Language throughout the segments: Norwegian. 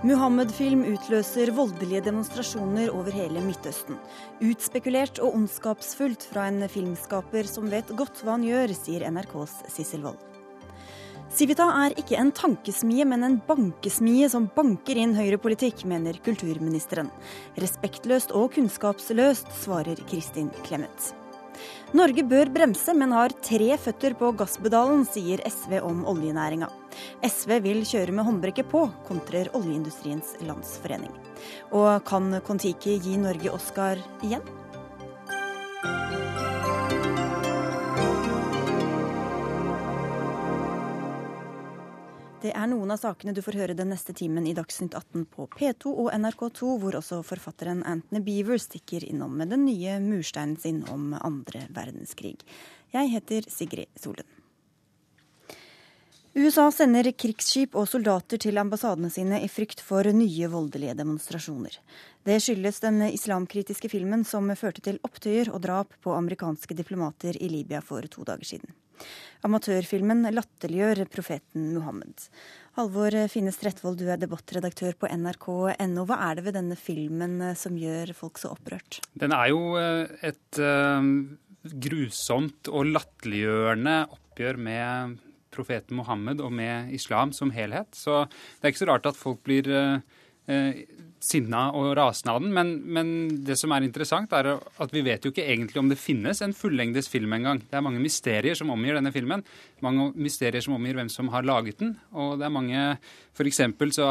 Muhammed-film utløser voldelige demonstrasjoner over hele Midtøsten. Utspekulert og ondskapsfullt fra en filmskaper som vet godt hva han gjør, sier NRKs Sissel Wold. Civita er ikke en tankesmie, men en bankesmie som banker inn høyrepolitikk, mener kulturministeren. Respektløst og kunnskapsløst, svarer Kristin Clemet. Norge bør bremse, men har tre føtter på gasspedalen, sier SV om oljenæringa. SV vil kjøre med håndbrekket på, kontrer Oljeindustriens Landsforening. Og kan Kon-Tiki gi Norge Oscar igjen? Det er noen av sakene du får høre den neste timen i Dagsnytt 18 på P2 og NRK2, hvor også forfatteren Anthony Beaver stikker innom med den nye mursteinen sin om andre verdenskrig. Jeg heter Sigrid Solen. USA sender krigsskip og soldater til ambassadene sine i frykt for nye voldelige demonstrasjoner. Det skyldes den islamkritiske filmen som førte til opptøyer og drap på amerikanske diplomater i Libya for to dager siden. Amatørfilmen latterliggjør profeten Muhammed. Halvor Finnes Trettvold, du er debattredaktør på nrk.no. Hva er det ved denne filmen eh, som gjør folk så opprørt? Den er jo eh, et uh, grusomt og latterliggjørende oppgjør med profeten Mohammed og med islam som helhet. Så det er ikke så rart at folk blir eh, sinna og rasende av den. Men, men, det som er interessant, er at vi vet jo ikke egentlig om det finnes en fullengdes film engang. Det er mange mysterier som omgir denne filmen. Mange mysterier som omgir hvem som har laget den. Og det er mange F.eks. så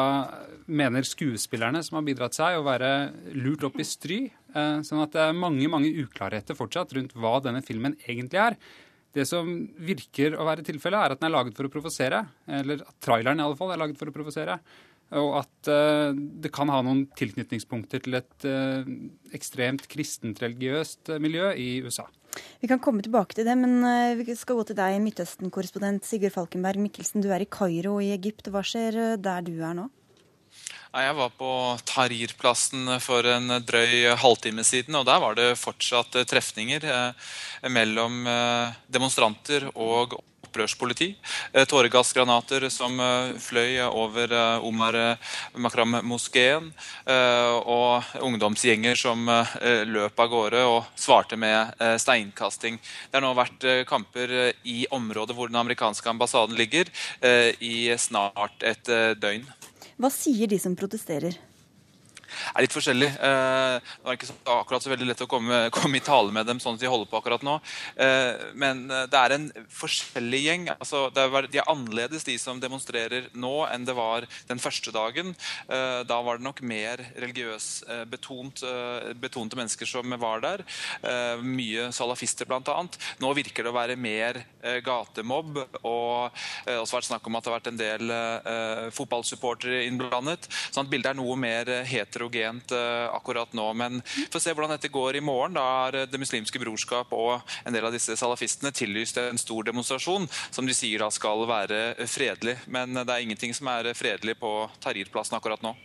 mener skuespillerne som har bidratt seg, å være lurt opp i stry. Eh, sånn at det er mange, mange uklarheter fortsatt rundt hva denne filmen egentlig er. Det som virker å være tilfellet, er at den er laget for å provosere. Eller at traileren i alle fall er laget for å provosere og at uh, det kan ha noen tilknytningspunkter til et uh, ekstremt kristent religiøst uh, miljø i USA. Vi kan komme tilbake til det, men vi skal gå til deg, Midtøsten-korrespondent Sigurd Falkenberg Mikkelsen. Du er i Kairo i Egypt. Hva skjer der du er nå? Jeg var på Tahrir-plassen for en drøy halvtime siden, og der var det fortsatt trefninger mellom demonstranter og opprørspoliti. Eh, tåregassgranater som eh, fløy over eh, Omar Makram-moskeen. Og ungdomsgjenger som løp av gårde og svarte med steinkasting. Det har nå vært kamper i området hvor den amerikanske ambassaden ligger, i snart et døgn. Hva sier de som protesterer? Er litt forskjellig. Eh, det var ikke akkurat så veldig lett å komme, komme, i tale med dem sånn at de holder på akkurat nå. Eh, men eh, det er en forskjellig gjeng. Altså, er, de er annerledes, de som demonstrerer nå, enn det var den første dagen. Da var det nok mer religiøs betont, betonte mennesker som var der. Mye salafister, bl.a. Nå virker det å være mer gatemobb. Og det har også vært snakk om at det har vært en del fotballsupportere innblandet. sånn at bildet er noe mer hetero heterogent eh, akkurat nå. Men får se hvordan dette går i morgen. Da er Det muslimske brorskap og en del av disse salafistene tillyst en stor demonstrasjon som de sier da skal være fredelig. Men det er ingenting som er fredelig på Tahrir-plassen akkurat nå.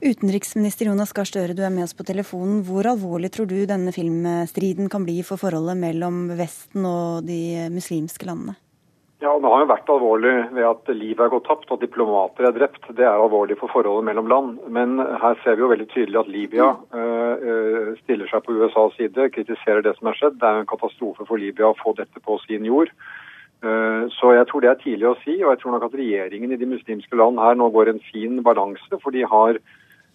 Utenriksminister Jonas Gahr Støre, du er med oss på telefonen. Hvor alvorlig tror du denne filmstriden kan bli for forholdet mellom Vesten og de muslimske landene? Ja, Det har jo vært alvorlig ved at livet er gått tapt og diplomater er drept. Det er alvorlig for forholdet mellom land. Men her ser vi jo veldig tydelig at Libya øh, stiller seg på USAs side, kritiserer det som er skjedd. Det er en katastrofe for Libya å få dette på sin jord. Uh, så jeg tror det er tidlig å si, og jeg tror nok at regjeringen i de muslimske land her nå går en fin balanse. For de har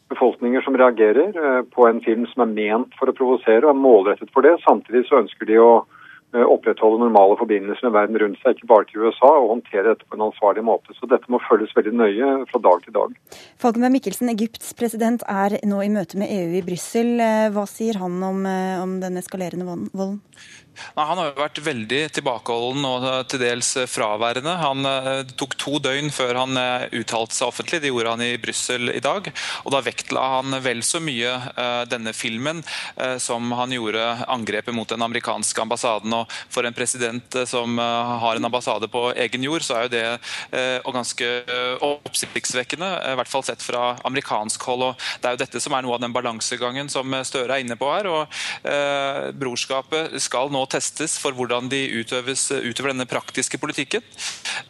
befolkninger som reagerer uh, på en film som er ment for å provosere og er målrettet for det. Samtidig så ønsker de å Eh, opprettholde normale forbindelser med verden rundt seg, ikke bare til USA, og håndtere dette på en ansvarlig måte. Så dette må følges veldig nøye fra dag til dag. Falkenberg Mikkelsen, Egypts president, er nå i møte med EU i Brussel. Eh, hva sier han om, eh, om den eskalerende volden? Nei, han har jo vært veldig tilbakeholden og eh, til dels eh, fraværende. Han eh, tok to døgn før han uttalte seg offentlig. Det gjorde han i Brussel i dag. Og da vektla han vel så mye denne filmen som han gjorde angrepet mot den amerikanske ambassaden. Og for en president som har en ambassade på egen jord, så er jo det ganske oppsiktsvekkende. I hvert fall sett fra amerikansk hold. Og det er jo dette som er noe av den balansegangen som Støre er inne på her. og Brorskapet skal nå nå testes for hvordan de utøves, utøver denne praktiske politikken.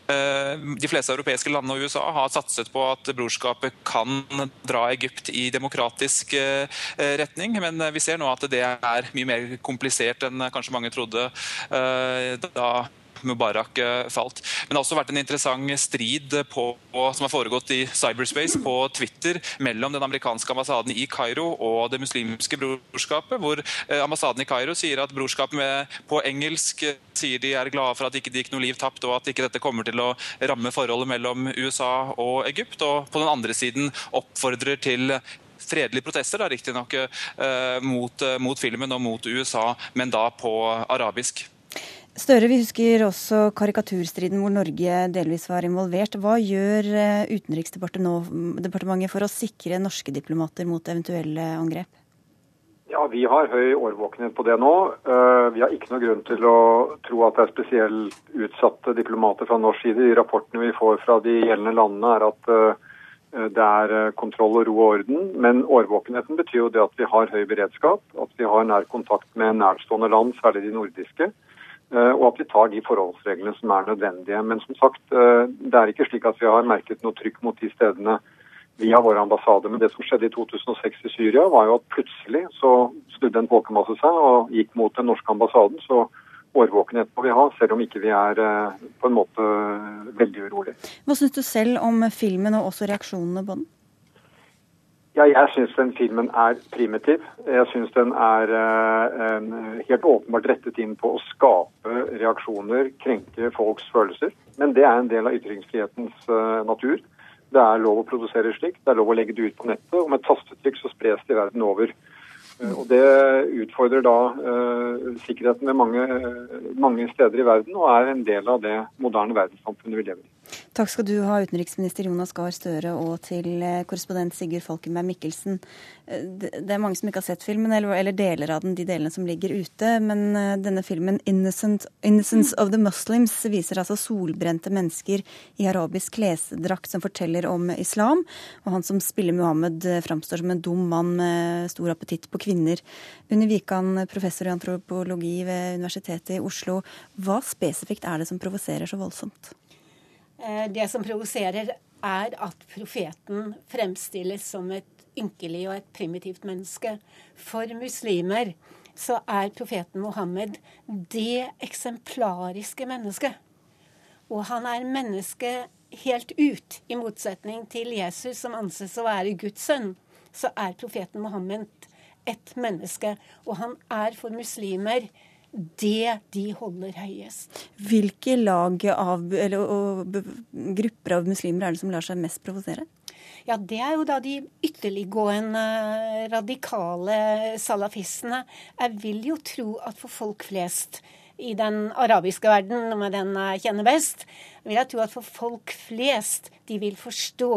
De fleste europeiske landene og USA har satset på at brorskapet kan dra Egypt i demokratisk retning, men vi ser nå at det er mye mer komplisert enn kanskje mange trodde da Mubarak eh, falt. Men det har også vært en interessant strid på, som har foregått i cyberspace på Twitter mellom den amerikanske ambassaden i Kairo og det muslimske brorskapet, hvor eh, ambassaden i Kairo sier at brorskapet på engelsk eh, sier de er glade for at ikke det gikk noe liv tapt, og at ikke dette kommer til å ramme forholdet mellom USA og Egypt. Og på den andre siden oppfordrer til fredelige protester, riktignok, eh, mot, mot filmen og mot USA, men da på arabisk. Støre, vi husker også karikaturstriden hvor Norge delvis var involvert. Hva gjør eh, Utenriksdepartementet for å sikre norske diplomater mot eventuelle angrep? Ja, Vi har høy årvåkenhet på det nå. Eh, vi har ikke noe grunn til å tro at det er spesielt utsatte diplomater fra norsk side. De rapportene vi får fra de gjeldende landene er at eh, det er kontroll og ro og orden. Men årvåkenheten betyr jo det at vi har høy beredskap, at vi har nær kontakt med nærstående land, særlig de nordiske. Eh, og at vi tar de forholdsreglene som er nødvendige. Men som sagt, eh, det er ikke slik at vi har merket noe trykk mot de stedene via våre ambassader. Men det som skjedde i 2006 i Syria, var jo at plutselig så snudde en folkemasse seg og gikk mot den norske ambassaden. Så årvåkenhet må vi ha, selv om ikke vi er eh, på en måte veldig urolig. Hva syns du selv om filmen og også reaksjonene på den? Ja, jeg syns den filmen er primitiv. Jeg syns den er eh, helt åpenbart rettet inn på å skape reaksjoner, krenke folks følelser. Men det er en del av ytringsfrihetens eh, natur. Det er lov å produsere slikt, det er lov å legge det ut på nettet, og med tastetrykk så spres det verden over. Uh, og Det utfordrer da sikkerheten ved mange, mange steder i verden, og er en del av det moderne verdenssamfunnet vi lever i. Takk skal du ha, utenriksminister Jonas Gahr Støre, og til eh, korrespondent Sigurd Falkenberg Mikkelsen. Eh, det er mange som ikke har sett filmen, eller deler av den, de delene som ligger ute. Men eh, denne filmen 'Innocence of the Muslims' viser altså solbrente mennesker i arabisk klesdrakt som forteller om islam. Og han som spiller Muhammed, framstår som en dum mann med stor appetitt på kvinner. Unni Wikan, professor i antropologi ved Universitetet i Oslo. Hva spesifikt er det som provoserer så voldsomt? Eh, det som provoserer, er at profeten fremstilles som et ynkelig og et primitivt menneske. For muslimer så er profeten Mohammed det eksemplariske mennesket. Og han er menneske helt ut, i motsetning til Jesus, som anses å være Guds sønn. Så er profeten Mohammed et menneske, og han er for muslimer det de holder høyest. Hvilke lag av, eller, og, grupper av muslimer er det som lar seg mest provosere? Ja, Det er jo da de ytterliggående radikale salafistene. Jeg vil jo tro at for folk flest i den arabiske verden, med den jeg kjenner best, vil jeg tro at for folk flest de vil forstå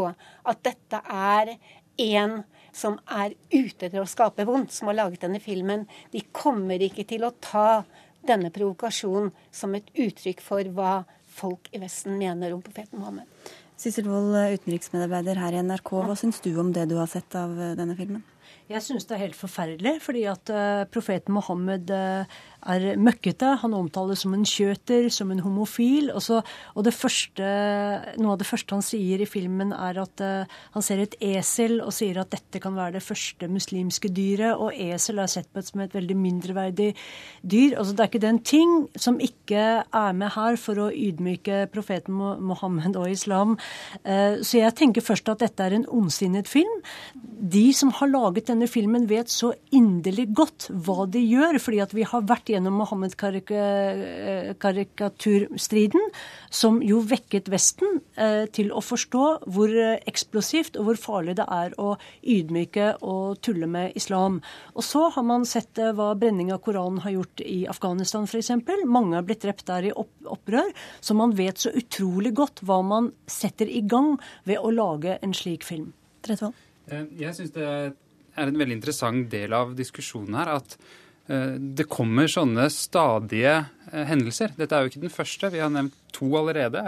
at dette er en som er ute etter å skape vondt, som har laget denne filmen, de kommer ikke til å ta denne provokasjonen som et uttrykk for hva folk i Vesten mener om profeten Mohammed. Sissel Wold, utenriksmedarbeider her i NRK. Hva syns du om det du har sett av denne filmen? Jeg syns det er helt forferdelig, fordi at uh, profeten Mohammed uh, er møkkete. Han omtales som en kjøter, som en homofil. Og, så, og første, noe av det første han sier i filmen, er at uh, han ser et esel og sier at dette kan være det første muslimske dyret. Og esel er sett på som et veldig mindreverdig dyr. Altså, det er ikke den ting som ikke er med her for å ydmyke profeten Mohammed og islam. så jeg tenker først at dette er en ondsinnet film. De som har laget denne filmen, vet så inderlig godt hva de gjør. fordi at vi har vært gjennom Mohammed-karikaturstriden, som jo vekket Vesten eh, til å forstå hvor eksplosivt og hvor farlig det er å ydmyke og tulle med islam. Og så har man sett eh, hva brenning av Koranen har gjort i Afghanistan f.eks. Mange har blitt drept der i opprør. Så man vet så utrolig godt hva man setter i gang ved å lage en slik film. Tretvold? Eh, jeg syns det er en veldig interessant del av diskusjonen her at det kommer sånne stadige hendelser. Dette er jo ikke den første. Vi har nevnt to allerede.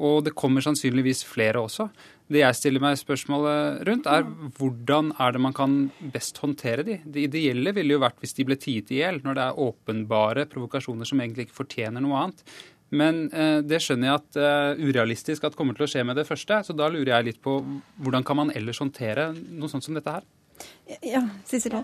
Og det kommer sannsynligvis flere også. Det jeg stiller meg spørsmålet rundt, er hvordan er det man kan best håndtere de? Det ideelle ville jo vært hvis de ble tiet i hjel, når det er åpenbare provokasjoner som egentlig ikke fortjener noe annet. Men eh, det skjønner jeg at uh, urealistisk at kommer til å skje med det første. Så da lurer jeg litt på hvordan kan man ellers håndtere noe sånt som dette her? Ja, Sissel.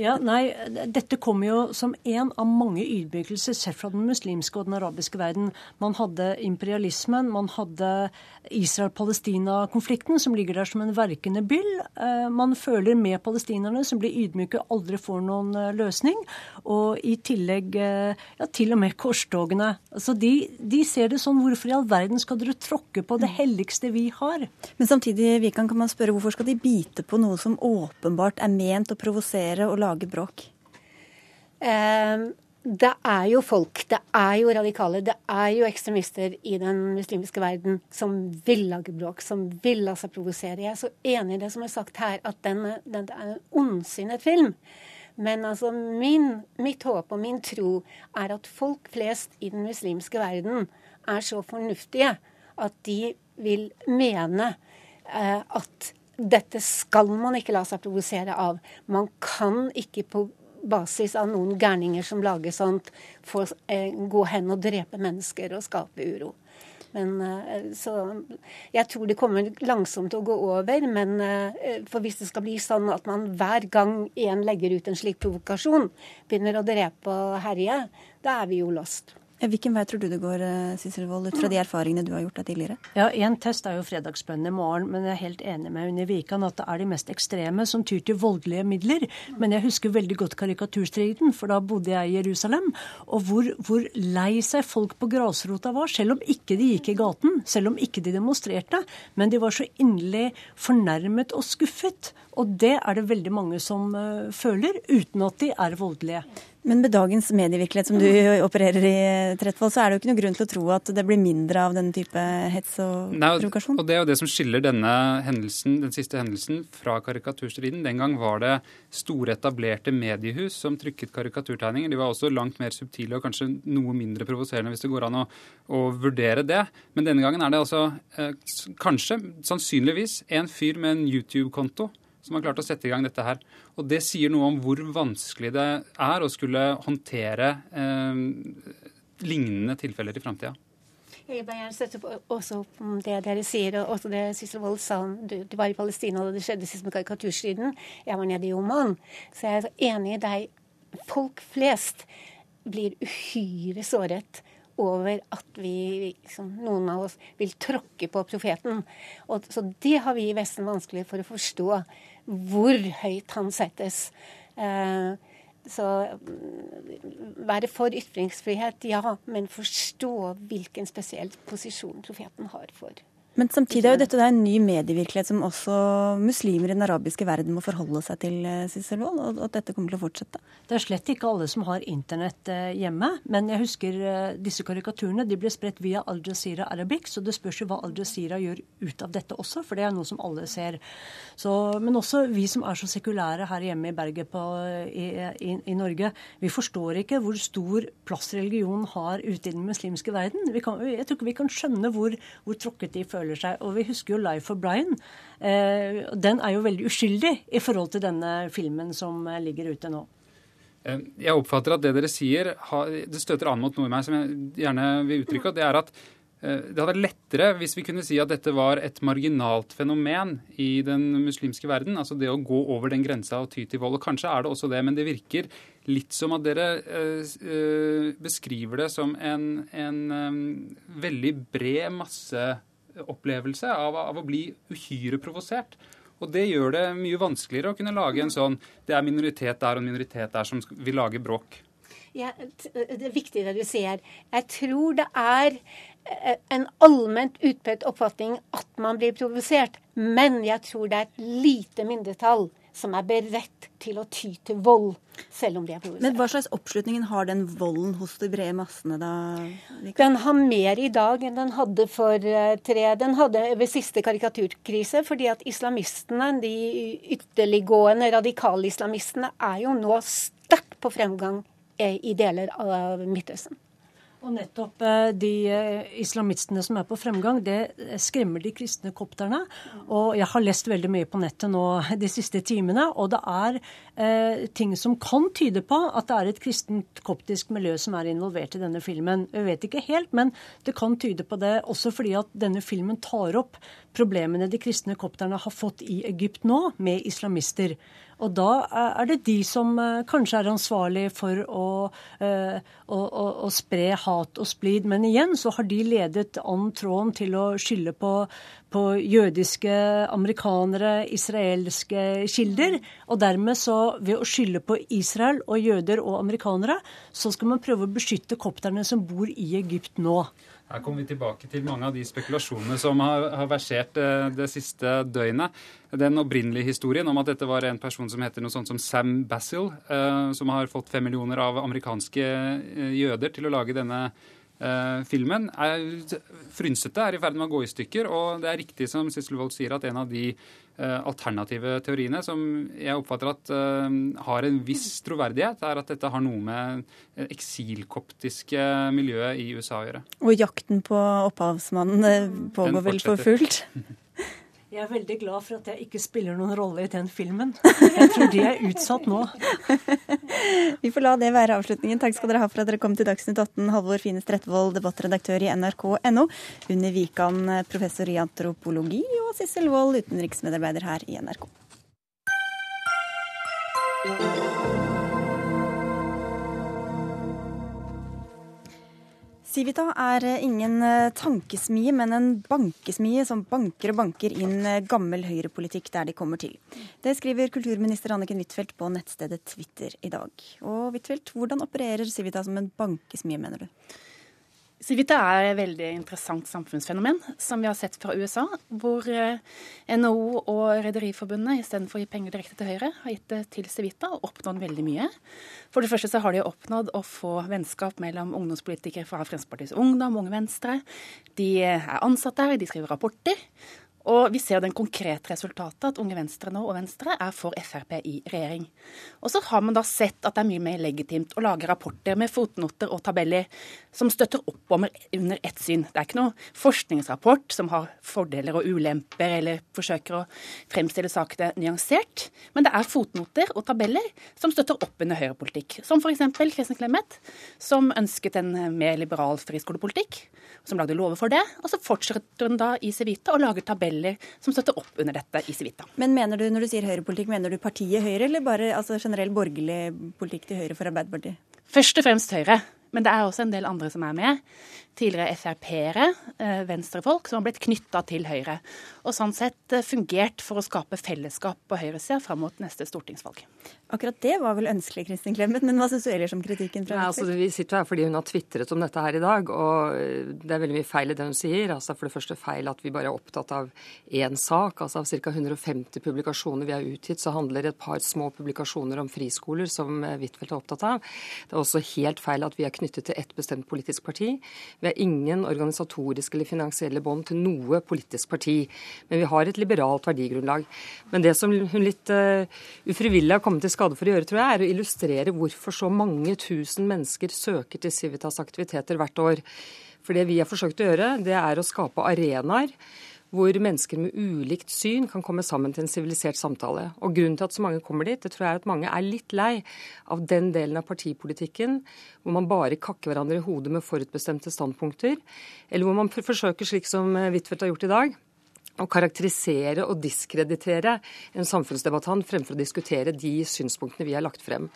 Ja, nei, Dette kommer jo som en av mange ydmykelser sett fra den muslimske og den arabiske verden. Man hadde imperialismen, man hadde Israel-Palestina-konflikten, som ligger der som en verkende byll. Eh, man føler med palestinerne, som blir ydmyke aldri får noen eh, løsning. Og i tillegg eh, ja, til og med korstogene. Altså de, de ser det sånn Hvorfor i all verden skal dere tråkke på det helligste vi har? Men samtidig Vikan, kan man spørre hvorfor skal de bite på noe som åpenbart er ment å provosere og lage bråk? Um det er jo folk, det er jo radikale, det er jo ekstremister i den muslimske verden som vil lage bråk, som vil la seg provosere. Jeg er så enig i det som er sagt her, at den, den er en ondsinnet film. Men altså min, mitt håp og min tro er at folk flest i den muslimske verden er så fornuftige at de vil mene eh, at dette skal man ikke la seg provosere av. Man kan ikke på basis av noen gærninger som lager sånt, få eh, gå hen og drepe mennesker og skape uro. Men, eh, så jeg tror det kommer langsomt til å gå over. Men eh, for hvis det skal bli sånn at man hver gang en legger ut en slik provokasjon, begynner å drepe og herje, da er vi jo lost. Hvilken vei tror du det går, eh, Sissel Wold, ut fra de erfaringene du har gjort deg tidligere? Ja, Én test er jo fredagsbønnen i morgen, men jeg er helt enig med Unni Wikan at det er de mest ekstreme som tyr til voldelige midler. Men jeg husker veldig godt karikaturstriden, for da bodde jeg i Jerusalem. Og hvor, hvor lei seg folk på grasrota var, selv om ikke de gikk i gaten, selv om ikke de demonstrerte. Men de var så inderlig fornærmet og skuffet. Og det er det veldig mange som uh, føler, uten at de er voldelige. Men med dagens medievirkelighet som du opererer i, Tretvold, så er det jo ikke noe grunn til å tro at det blir mindre av denne type hets og Nei, provokasjon? Og det er jo det som skiller denne hendelsen, den siste hendelsen fra karikaturstriden. Den gang var det store, etablerte mediehus som trykket karikaturtegninger. De var også langt mer subtile og kanskje noe mindre provoserende, hvis det går an å, å vurdere det. Men denne gangen er det altså eh, kanskje, sannsynligvis, en fyr med en YouTube-konto som har klart å sette i gang dette her. Og det sier noe om hvor vanskelig det er å skulle håndtere eh, lignende tilfeller i framtida. Jeg vil gjerne støtte også på det dere sier, og også det Sissel Wold sa. Du, du, var i Palestina, da det skjedde sist med karikaturstriden. Jeg var nede i Oman. Så jeg er enig i deg. Folk flest blir uhyre såret over at vi, liksom, noen av oss, vil tråkke på profeten. Og, så det har vi i Vesten vanskelig for å forstå hvor høyt han settes. Eh, så mm, være for ytringsfrihet, ja, men forstå hvilken spesiell posisjon profeten har for men samtidig er jo dette en ny medievirkelighet som også muslimer i den arabiske verden må forholde seg til, eh, Sissel Wold, og at dette kommer til å fortsette? Det er slett ikke alle som har internett eh, hjemme. Men jeg husker eh, disse karikaturene de ble spredt via Al Jazeera Arabic, så det spørs jo hva Al Jazeera gjør ut av dette også, for det er noe som alle ser. Så, men også vi som er så sekulære her hjemme i Berget på, i, i, i, Norge, vi forstår ikke hvor stor plass religion har ute i den muslimske verden. Kan, jeg tror ikke vi kan skjønne hvor, hvor tråkket de føler føler seg. Og vi husker jo 'Life of Brian'. Eh, den er jo veldig uskyldig i forhold til denne filmen som eh, ligger ute nå. Eh, jeg oppfatter at det dere sier, det støter an mot noe i meg som jeg gjerne vil uttrykke. Det er at det hadde vært lettere hvis vi kunne si at dette var et marginalt fenomen i den muslimske verden. Altså det å gå over den grensa og ty til vold. Og kanskje er det også det, men det virker litt som at dere beskriver det som en, en veldig bred masse opplevelse av, av å bli uhyre provosert. Og det gjør det mye vanskeligere å kunne lage en sånn Det er minoritet der og en minoritet der som vil lage bråk. Ja, det er viktig det du sier. Jeg tror det er eh, en allment utbredt oppfatning at man blir provosert. Men jeg tror det er et lite mindretall som er beredt til å ty til vold, selv om de er provosert. Men hva slags oppslutning har den volden hos de brede massene, da? Den har mer i dag enn den hadde for eh, tre Den hadde ved siste karikaturkrise, fordi at islamistene, de ytterliggående radikale islamistene, er jo nå sterkt på fremgang i deler av Midtøsten. Og nettopp eh, de eh, islamistene som er på fremgang, det skremmer de kristne kopterne. Og jeg har lest veldig mye på nettet nå de siste timene, og det er eh, ting som kan tyde på at det er et kristent koptisk miljø som er involvert i denne filmen. Jeg vet ikke helt, men det kan tyde på det også fordi at denne filmen tar opp problemene de kristne kopterne har fått i Egypt nå, med islamister. Og da er det de som eh, kanskje er ansvarlig for å, eh, å, å, å spre hat og splid. Men igjen så har de ledet an tråden til å skylde på, på jødiske amerikanere, israelske kilder. Og dermed så, ved å skylde på Israel og jøder og amerikanere, så skal man prøve å beskytte kopterne som bor i Egypt nå. Her kommer vi tilbake til mange av de spekulasjonene som har, har versert eh, det siste døgnet. Den opprinnelige historien om at dette var en person som heter noe sånt som Sam Basil, eh, som har fått fem millioner av amerikanske eh, jøder til å lage denne eh, filmen, er frynsete, er i ferd med å gå i stykker. Og det er riktig som Sissel Wold sier, at en av de alternative teoriene, som jeg oppfatter at uh, har en viss troverdighet, er at dette har noe med eksilkoptiske miljøet i USA å gjøre. Og jakten på opphavsmannen pågår vel for fullt? Jeg er veldig glad for at jeg ikke spiller noen rolle i den filmen. Jeg tror de er utsatt nå. Vi får la det være avslutningen. Takk skal dere ha for at dere kom til Dagsnytt 18. Halvor Fine Tretvold, debattredaktør i nrk.no. Unni Wikan, professor i antropologi. Og Sissel Wold, utenriksmedarbeider her i NRK. Civita er eh, ingen eh, tankesmie, men en bankesmie som banker og banker inn eh, gammel høyrepolitikk der de kommer til. Det skriver kulturminister Anniken Huitfeldt på nettstedet Twitter i dag. Og Huitfeldt, hvordan opererer Civita som en bankesmie, mener du? Civita er et veldig interessant samfunnsfenomen som vi har sett fra USA, hvor eh, NHO og Rederiforbundet istedenfor å gi penger direkte til Høyre, har gitt det til Civita og oppnådd veldig mye. For det første så har de oppnådd å få vennskap mellom ungdomspolitikere fra Fremskrittspartiets Ungdom, Unge Venstre. De er ansatt der, de skriver rapporter. Og vi ser den konkrete resultatet, at Unge Venstre nå og Venstre er for Frp i regjering. Og så har man da sett at det er mye mer legitimt å lage rapporter med fotnoter og tabeller som støtter opp om under ett syn. Det er ikke noe forskningsrapport som har fordeler og ulemper eller forsøker å fremstille sakene nyansert, men det er fotnoter og tabeller som støtter opp under høyrepolitikk. Som f.eks. Kristin Clemet, som ønsket en mer liberal friskolepolitikk, som lagde lover for det. Og så fortsetter hun da i Civita og lager tabeller modeller som støtter opp under dette i Civita. Men mener du, når du sier høyrepolitikk, mener du partiet Høyre, eller bare altså, generell borgerlig politikk til Høyre for Arbeiderpartiet? Først og fremst Høyre. Men det er også en del andre som er med. Tidligere Frp-ere, eh, venstrefolk, som har blitt knytta til Høyre. Og sånn sett eh, fungert for å skape fellesskap på høyresida fram mot neste stortingsvalg. Akkurat det var vel ønskelig, Kristin Clemet, men hva syns du ellers om kritikken fra Nei, altså, Vi sitter her fordi hun har tvitret om dette her i dag, og eh, det er veldig mye feil i det hun sier. Altså, for det første feil at vi bare er opptatt av én sak. Altså Av ca. 150 publikasjoner vi har utgitt, så handler et par små publikasjoner om friskoler, som Huitfeldt er opptatt av. Det er også helt feil at vi er knyttet til ett bestemt politisk parti. Vi har ingen organisatoriske eller finansielle bånd til noe politisk parti. Men vi har et liberalt verdigrunnlag. Men det som hun litt uh, ufrivillig har kommet til skade for å gjøre, tror jeg, er å illustrere hvorfor så mange tusen mennesker søker til Civitas aktiviteter hvert år. For det vi har forsøkt å gjøre, det er å skape arenaer hvor mennesker med ulikt syn kan komme sammen til en sivilisert samtale. Og Grunnen til at så mange kommer dit, det tror jeg er at mange er litt lei av den delen av partipolitikken hvor man bare kakker hverandre i hodet med forutbestemte standpunkter, eller hvor man forsøker, slik som Huitfeldt har gjort i dag, å karakterisere og diskreditere en samfunnsdebattant fremfor å diskutere de synspunktene vi har lagt frem.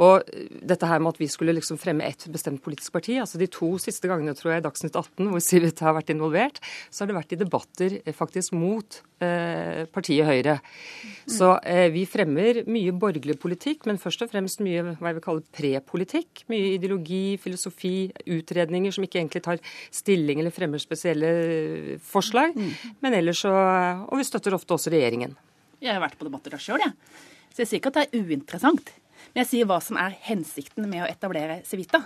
Og dette her med at vi skulle liksom fremme et bestemt politisk parti, altså de to siste gangene tror jeg i Dagsnytt 18 hvor Sivert har vært involvert, så har det vært i debatter eh, faktisk mot eh, partiet Høyre. Så eh, vi fremmer mye borgerlig politikk, men først og fremst mye hva jeg vil kalle prepolitikk. Mye ideologi, filosofi, utredninger som ikke egentlig tar stilling eller fremmer spesielle forslag. men ellers så, Og vi støtter ofte også regjeringen. Jeg har vært på debatter der sjøl, jeg. Så jeg sier ikke at det er uinteressant. Men jeg sier hva som er hensikten med å etablere Civita.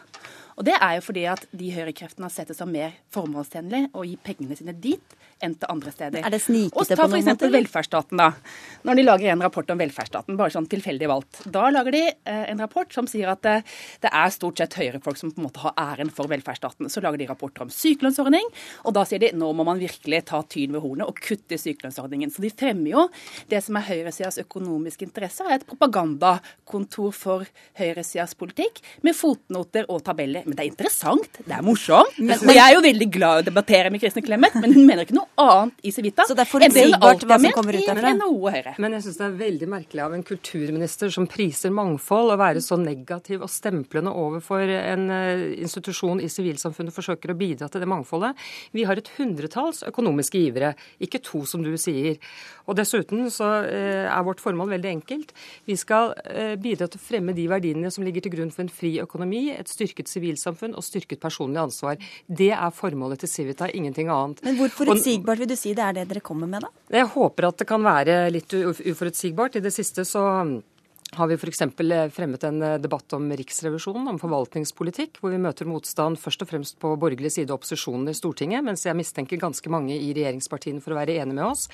Og det er jo fordi at de høyrekreftene har sett det som mer formålstjenlig å gi pengene sine dit enn til andre steder. Er det snikete og ta på noen f.eks. velferdsstaten, da. Når de lager en rapport om velferdsstaten, bare sånn tilfeldig valgt. Da lager de eh, en rapport som sier at eh, det er stort sett høyrefolk som på en måte har æren for velferdsstaten. Så lager de rapporter om sykelønnsordning, og da sier de nå må man virkelig ta tyn ved hornet og kutte i sykelønnsordningen. Så de fremmer jo det som er høyresidas økonomiske interesser, er et propagandakontor for høyresidas politikk med fotnoter og tabeller. Men det er interessant, det er morsomt. og jeg er jo veldig glad i å debattere med Kristin Clemet, men hun mener ikke noe annet i Civita Så det er enn det hun forutsigbart alltid hva har som ment kommer ut i derfra? NHO og Høyre. Men jeg syns det er veldig merkelig av en kulturminister som priser mangfold, å være så negativ og stemplende overfor en eh, institusjon i sivilsamfunnet forsøker å bidra til det mangfoldet. Vi har et hundretalls økonomiske givere, ikke to, som du sier. Og dessuten så eh, er vårt formål veldig enkelt. Vi skal eh, bidra til å fremme de verdiene som ligger til grunn for en fri økonomi, et styrket sivilsamfunn og styrket personlig ansvar. Det er formålet til Civita, ingenting annet. Men hvor Og- forutsigbart vil du si det er det dere kommer med, da? jeg håper at det kan være litt uforutsigbart. I det siste så har vi f.eks. fremmet en eh, debatt om Riksrevisjonen, om forvaltningspolitikk, hvor vi møter motstand først og fremst på borgerlig side og opposisjonen i Stortinget, mens jeg mistenker ganske mange i regjeringspartiene for å være enige med oss.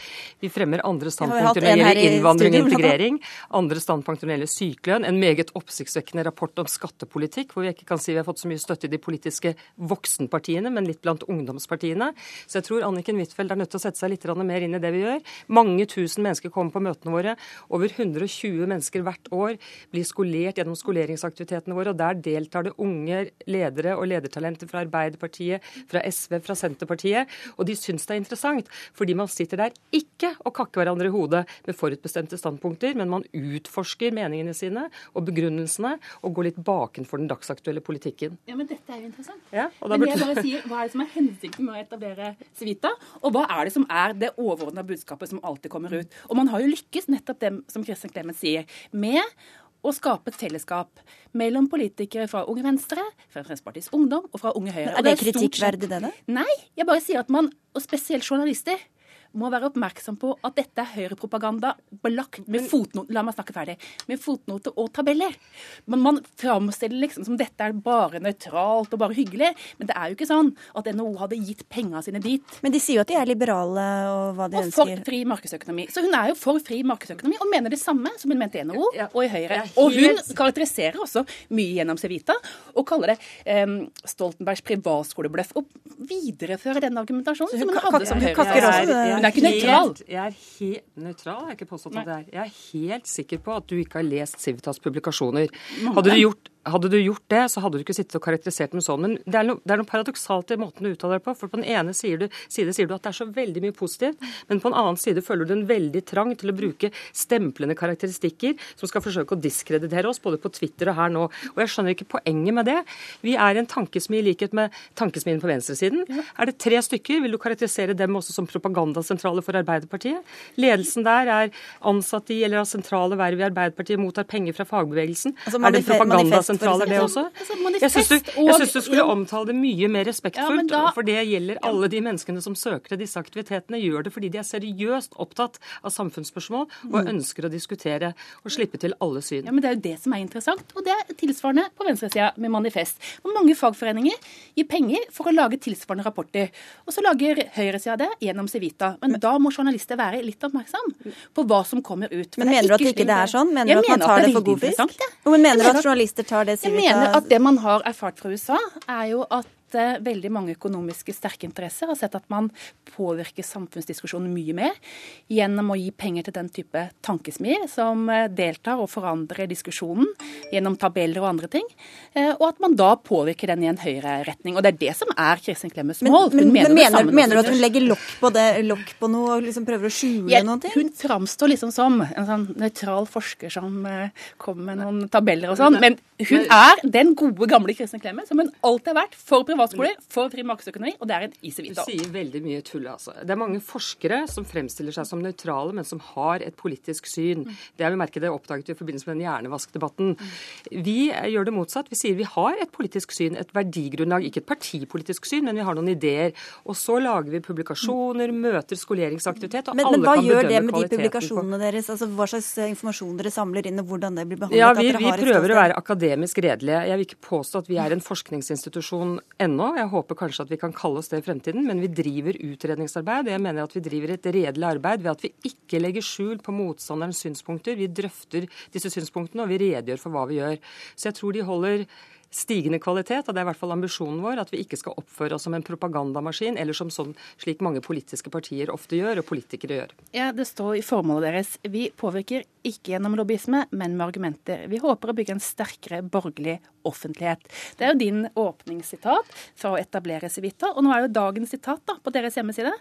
Vi fremmer andre standpunkter når det gjelder innvandring og integrering, andre standpunkter når det gjelder sykelønn, en meget oppsiktsvekkende rapport om skattepolitikk, hvor vi ikke kan si vi har fått så mye støtte i de politiske voksenpartiene, men litt blant ungdomspartiene. Så jeg tror Anniken Huitfeldt er nødt til å sette seg litt mer inn i det vi gjør. Mange tusen mennesker kommer på møtene våre. Over 120 mennesker hvert år blir skolert gjennom skoleringsaktivitetene våre, og der deltar det unge ledere og ledertalenter fra Arbeiderpartiet, fra SV, fra Senterpartiet. Og de syns det er interessant, fordi man sitter der ikke og kakker hverandre i hodet med forutbestemte standpunkter, men man utforsker meningene sine og begrunnelsene og går litt bakenfor den dagsaktuelle politikken. Ja, men dette er jo interessant. Ja, Men jeg bare sier, Hva er det som er hensikten med å etablere Civita, og hva er det som er det overordna budskapet som alltid kommer ut? Og man har jo lykkes, nettopp det som Kristin Clemet sier, med å skape et fellesskap mellom politikere fra Unge Venstre, fra Fremskrittspartiets Ungdom og fra Unge Høyre. Er det, det er kritikkverdig, det, da? Nei, jeg bare sier at man, og spesielt journalister, må være oppmerksom på at dette er høyrepropaganda belagt med fotnoter La meg snakke ferdig. Med fotnoter og tabeller. Men man framstiller liksom som dette er bare nøytralt og bare hyggelig. Men det er jo ikke sånn at NHO hadde gitt penga sine dit. Men de sier jo at de er liberale og hva de Og for fri markedsøkonomi. Så hun er jo for fri markedsøkonomi og mener det samme som hun mente i NHO Ja, og i Høyre. Og hun karakteriserer også mye gjennom Civita og kaller det eh, Stoltenbergs privatskolebløff. Og viderefører den argumentasjonen som hun hadde som Høyre. Hun er ikke nøytral. Jeg er helt nøytral, jeg har ikke påstått at det er. Jeg er helt sikker på at du ikke har lest Civitas publikasjoner. Hadde du gjort hadde du gjort det, så hadde du ikke sittet og karakterisert dem sånn. Men det er noe, det er noe paradoksalt i måten du uttaler deg på. For på den ene sier du, side sier du at det er så veldig mye positivt, men på den annen side føler du en veldig trang til å bruke stemplende karakteristikker som skal forsøke å diskreditere oss, både på Twitter og her nå. Og jeg skjønner ikke poenget med det. Vi er en tankesmi i likhet med tankesmien på venstresiden. Er det tre stykker, vil du karakterisere dem også som propagandasentrale for Arbeiderpartiet? Ledelsen der er ansatt i eller har sentrale verv i Arbeiderpartiet, mottar penger fra fagbevegelsen. Altså er det manife- manifest, det også? Altså, Jeg syns du, du skulle omtale det mye mer respektfullt, ja, da- for det gjelder alle de menneskene som søker til disse aktivitetene. Gjør det fordi de er seriøst opptatt av samfunnsspørsmål og ønsker å diskutere og slippe til alle syn. Ja, men Det er jo det som er interessant. Og det er tilsvarende på venstresida med Manifest. Og mange fagforeninger gir penger for å lage tilsvarende rapporter. Og så lager høyresida det gjennom Civita. Men da må journalister være litt oppmerksom på hva som kommer ut. Men er mener du at ikke det er sånn? Mener du at man tar det for god fisk? men mener du at journalister tar det Jeg mener at det man har erfart fra USA, er jo at eh, veldig mange økonomiske sterke interesser har sett at man påvirker samfunnsdiskusjonen mye mer gjennom å gi penger til den type tankesmier som eh, deltar og forandrer diskusjonen gjennom tabeller og andre ting, eh, og at man da påvirker den i en høyere retning. Og det er det som er Kristin Clemets mål. men, men mener, men mener du at hun legger lokk på det, lokk på noe og liksom prøver å skjule Ja, ting? Hun framstår liksom som en sånn nøytral forsker som kommer med noen tabeller og sånn. Men hun er den gode, gamle Kristin Clemet som hun alltid har vært for privatskoler for fri markedsøkonomi, og det er en is i Du sier veldig mye tull, altså. Det er mange forskere som fremstiller seg som nøytrale, men som har et politisk syn. Det har vi merket, det oppdaget i forbindelse med den hjernevaskdebatten. Vi eh, gjør det motsatt. Vi sier vi har et politisk syn, et verdigrunnlag. Ikke et partipolitisk syn, men vi har noen ideer. Og så lager vi publikasjoner, møter, skoleringsaktivitet, og Men, alle men hva gjør det med de kvaliteten på- publikasjonene deres? Altså, hva slags eh, informasjon dere samler inn, og hvordan det blir behandlet? Ja, vi, vi prøver å være akademisk redelige. Jeg vil ikke påstå at vi er en forskningsinstitusjon ennå. Jeg håper kanskje at vi kan kalle oss det i fremtiden, men vi driver utredningsarbeid. Jeg mener at vi driver et redelig arbeid ved at vi ikke legger skjul på motstanderens synspunkter. Vi drøfter disse synspunktene, og vi redegjør for hva vi gjør. Så jeg tror de holder stigende kvalitet, og det er i hvert fall ambisjonen vår, at vi ikke skal oppføre oss som en propagandamaskin, eller som sånn, slik mange politiske partier ofte gjør, og politikere gjør. Ja, Det står i formålet deres vi påvirker ikke gjennom lobbyisme, men med argumenter. Vi håper å bygge en sterkere borgerlig offentlighet. Det er jo din åpningssitat fra å etablere Civita, og nå er jo dagens sitat da, på deres hjemmeside.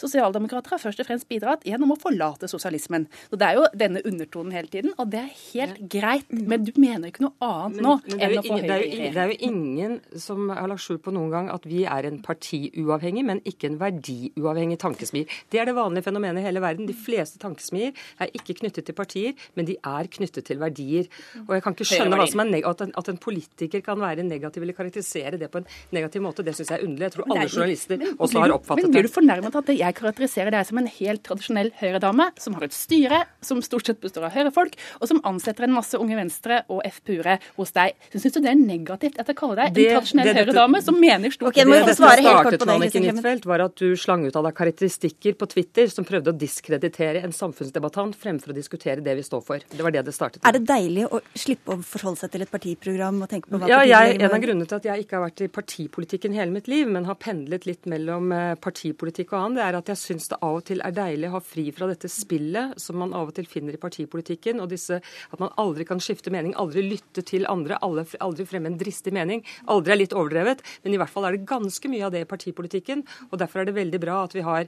Sosialdemokrater har først og fremst bidratt gjennom å forlate sosialismen. Så Det er jo denne undertonen hele tiden, og det er helt greit. Men du mener ikke noe annet nå Men enn å få Høyre jo, det er jo ingen som har lagt skjul på noen gang at vi er en partiuavhengig, men ikke en verdiuavhengig tankesmier. Det er det vanlige fenomenet i hele verden. De fleste tankesmier er ikke knyttet til partier, men de er knyttet til verdier. Og jeg kan ikke skjønne at, en, at en politiker kan være negativ eller karakterisere det på en negativ måte. Det syns jeg er underlig. Jeg tror alle journalister også har oppfattet Men blir du fornærmet at jeg karakteriserer deg som en helt tradisjonell Høyre-dame, som har et styre som stort sett består av Høyre-folk, og som ansetter en masse Unge Venstre og FPU-ere hos deg? Syns du det er negativt at jeg kaller deg en tradisjonell Høyre-dame som mener stort okay, må Det som svare helt kort startet på det, Anniken Huitfeldt, var at du slang ut av deg karakteristikker på Twitter som prøvde å diskreditere en samfunnsdebattant fremfor å diskutere det vi står for. Det var det det startet Er det deilig å slippe å forholde seg til et partiprogram og tenke på hva Ja, jeg, En av grunnene til at jeg ikke har vært i partipolitikken hele mitt liv, men har pendlet litt mellom eh, partipolitikk og annet, det er at jeg syns det av og til er deilig å ha fri fra dette spillet som man av og til finner i partipolitikken, og disse, at man aldri kan skifte mening, aldri lytte til andre, aldri fremme en dristig mening. Aldri er litt overdrevet, men i hvert fall er det ganske mye av det i partipolitikken. og Derfor er det veldig bra at vi har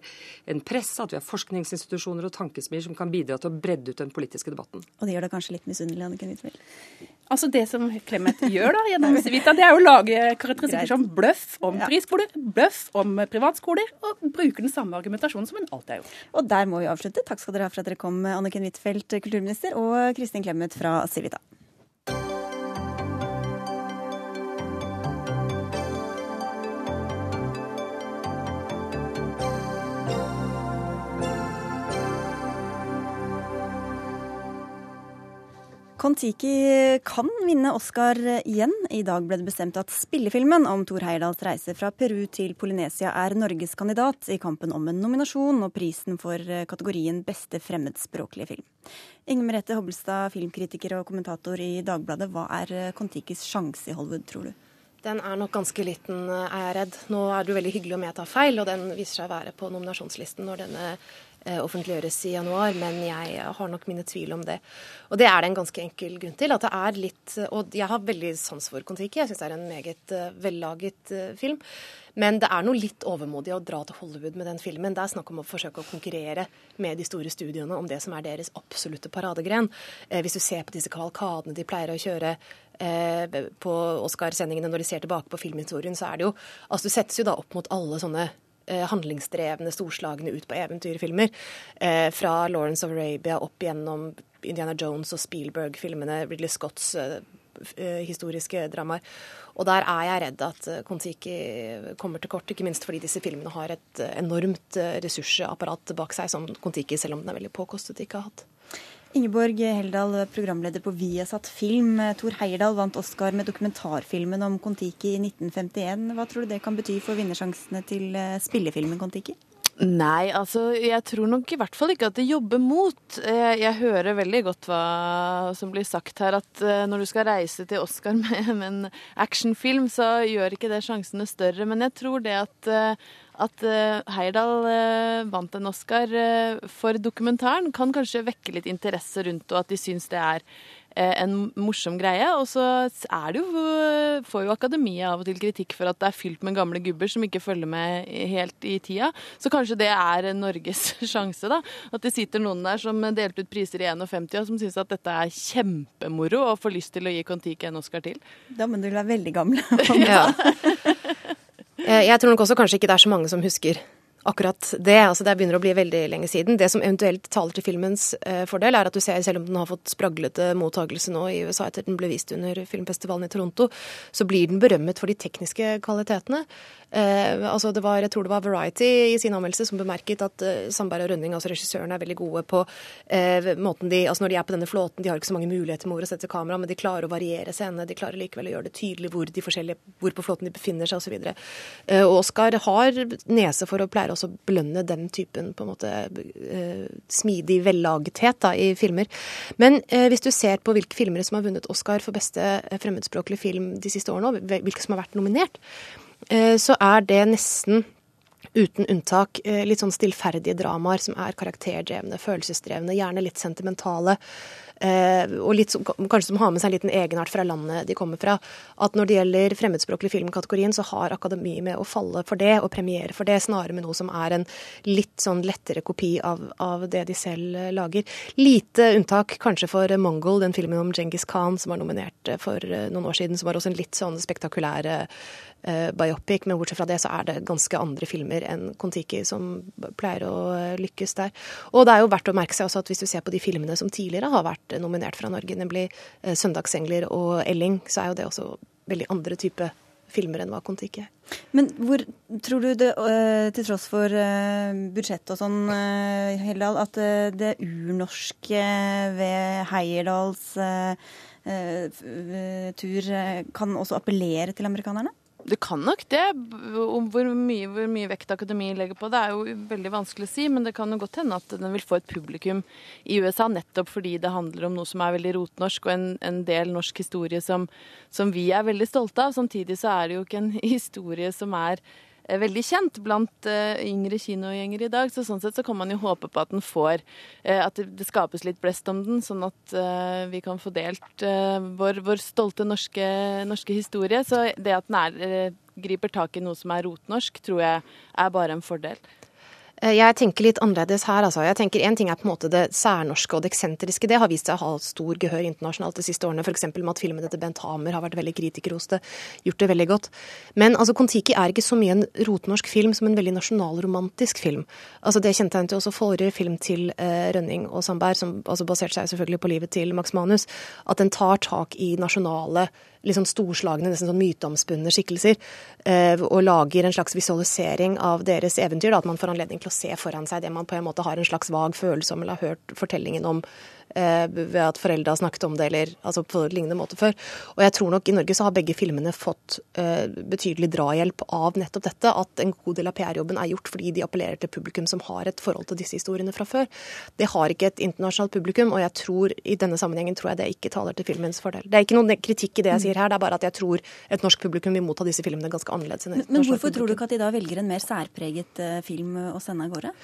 en presse, at vi har forskningsinstitusjoner og tankesmier som kan bidra til å bredde ut den politiske debatten. Og det gjør deg kanskje litt misunnelig, Anniken Huitfeldt? Altså Det som Clemet gjør da gjennom Civita, det er jo å lage karakteristikker som bløff om friskoler, bløff om privatskoler, og bruker den samme argumentasjonen som hun alltid har gjort. Og der må vi avslutte. Takk skal dere ha for at dere kom, Anniken Huitfeldt, kulturminister, og Kristin Clemet fra Civita. Kon-Tiki kan vinne Oscar igjen. I dag ble det bestemt at spillefilmen om Thor Heyerdahls reise fra Peru til Polynesia er Norges kandidat i kampen om en nominasjon og prisen for kategorien beste fremmedspråklige film. Inger Merete Hobbelstad, filmkritiker og kommentator i Dagbladet. Hva er Kon-Tikis sjanse i Hollywood, tror du? Den er nok ganske liten, er jeg redd. Nå er det jo veldig hyggelig om jeg tar feil, og den viser seg å være på nominasjonslisten når denne eh, offentliggjøres i januar, men jeg har nok mine tvil om det. Og det er det en ganske enkel grunn til. At det er litt Og jeg har veldig sans for Kon-Tiki. Jeg syns det er en meget eh, vellaget eh, film. Men det er noe litt overmodig å dra til Hollywood med den filmen. Det er snakk om å forsøke å konkurrere med de store studioene om det som er deres absolutte paradegren. Eh, hvis du ser på disse kavalkadene de pleier å kjøre eh, på Oscar-sendingene når de ser tilbake på filmhistorien, så er det jo Altså, du settes jo da opp mot alle sånne eh, handlingsdrevne, storslagne ut på eventyrfilmer. Eh, fra Lawrence of Arabia opp gjennom Indiana Jones og Spielberg-filmene, Ridley Scotts eh, eh, historiske dramaer. Og der er jeg redd at eh, Kon-Tiki kommer til kort, ikke minst fordi disse filmene har et eh, enormt eh, ressursapparat bak seg, som Kon-Tiki, selv om den er veldig påkostet, ikke har hatt. Ingeborg Heldal, programleder på Viasat Film. Thor Heyerdahl vant Oscar med dokumentarfilmen om Kon-Tiki i 1951. Hva tror du det kan bety for vinnersjansene til eh, spillefilmen Kon-Tiki? Nei, altså jeg tror nok i hvert fall ikke at det jobber mot. Jeg, jeg hører veldig godt hva som blir sagt her, at eh, når du skal reise til Oscar med, med en actionfilm, så gjør ikke det sjansene større. Men jeg tror det at, eh, at eh, Heyerdahl eh, vant en Oscar eh, for dokumentaren, kan kanskje vekke litt interesse rundt og at de syns det er en morsom greie. Og så er det jo, får jo akademiet av og til kritikk for at det er fylt med gamle gubber som ikke følger med helt i tida. Så kanskje det er Norges sjanse, da. At det sitter noen der som delte ut priser i 51 og som syns at dette er kjempemoro og får lyst til å gi Kon-Tiki en Oscar til. Da må du være veldig gammel. Ja. Eh, jeg tror nok også kanskje ikke det er så mange som husker akkurat det. altså Det begynner å bli veldig lenge siden. Det som eventuelt taler til filmens eh, fordel, er at du ser, selv om den har fått spraglete mottagelse nå i USA etter den ble vist under filmfestivalen i Toronto, så blir den berømmet for de tekniske kvalitetene. Eh, altså det var, jeg tror det var Variety i sin anmeldelse som bemerket at eh, Sandberg og Rønning, altså regissørene, er veldig gode på eh, måten de altså Når de er på denne flåten, de har ikke så mange muligheter med å sette kamera, men de klarer å variere scenene. De klarer likevel å gjøre det tydelig hvor, de forskjellige, hvor på flåten de befinner seg osv. Eh, og Oscar har nese for å pleier også belønne den typen på en måte eh, smidig vellagethet da, i filmer. Men eh, hvis du ser på hvilke filmer som har vunnet Oscar for beste fremmedspråklige fremmedspråklig film de siste årene, hvilke som har vært nominert, Eh, så er det nesten uten unntak eh, litt sånn stillferdige dramaer som er karakterdrevne, følelsesdrevne, gjerne litt sentimentale. Eh, og litt, kanskje som har med seg en liten egenart fra landet de kommer fra. At når det gjelder fremmedspråklig film-kategorien, så har Akademi med å falle for det og premiere for det, snarere med noe som er en litt sånn lettere kopi av, av det de selv lager. Lite unntak kanskje for Mongol, den filmen om Djengis Khan som var nominert for noen år siden, som var også en litt sånn spektakulær biopic, men bortsett fra det så er det ganske andre filmer enn Kon-Tiki som pleier å eh, lykkes der. Og det er jo verdt å merke seg også at hvis du ser på de filmene som tidligere har vært nominert fra Norge, nemlig uh, 'Søndagsengler' og 'Elling', så er jo det også veldig andre type filmer enn hva Kon-Tiki er. Men hvor tror du det, til tross for budsjett og sånn, Heldal, at det urnorske ved Heierdals tur kan også appellere til amerikanerne? Det kan nok det. Hvor mye, hvor mye vekt Akademi legger på det, er jo veldig vanskelig å si. Men det kan jo godt hende at den vil få et publikum i USA nettopp fordi det handler om noe som er veldig rotnorsk, og en, en del norsk historie som, som vi er veldig stolte av. Samtidig så er det jo ikke en historie som er veldig kjent blant uh, yngre kinogjengere i dag. Så sånn sett så kan man jo håpe på at den får uh, At det, skapes litt blest om den, sånn at vi kan få delt vår, vår, stolte norske, norske, historie. Så det at den er, griper tak i noe som er rotnorsk, tror jeg er bare en fordel. Eh, jeg tenker litt annerledes her. altså. Jeg tenker En ting er på en måte det særnorske og det eksentriske. Det har vist seg å ha stor gehør internasjonalt de siste årene. F.eks. med at filmene til Bent Hamer har vært veldig kritikerroste. Gjort det veldig godt. Men altså, Kon-Tiki er ikke så mye en rotnorsk film som en veldig nasjonalromantisk film. Altså, Det kjente jeg til også forrige film til eh, Rønning og Sandberg, som altså baserte seg selvfølgelig på livet til Max Manus. At den tar tak i nasjonale litt sånn storslagne, nesten sånn myteomspunne skikkelser, eh, og lager en slags visualisering av deres eventyr. Da, at man får anledning til å se foran seg det man på en måte har en slags vag følelse om eller har hørt fortellingen om ved at foreldre har snakket om det, eller altså på lignende måte før. Og jeg tror nok i Norge så har begge filmene fått uh, betydelig drahjelp av nettopp dette. At en god del av PR-jobben er gjort fordi de appellerer til publikum som har et forhold til disse historiene fra før. Det har ikke et internasjonalt publikum, og jeg tror i denne sammenhengen tror jeg det ikke taler til filmens fordel. Det er ikke noen kritikk i det jeg sier her, det er bare at jeg tror et norsk publikum vil motta disse filmene ganske annerledes. Men, men hvorfor tror du ikke at de da velger en mer særpreget uh, film å sende av gårde?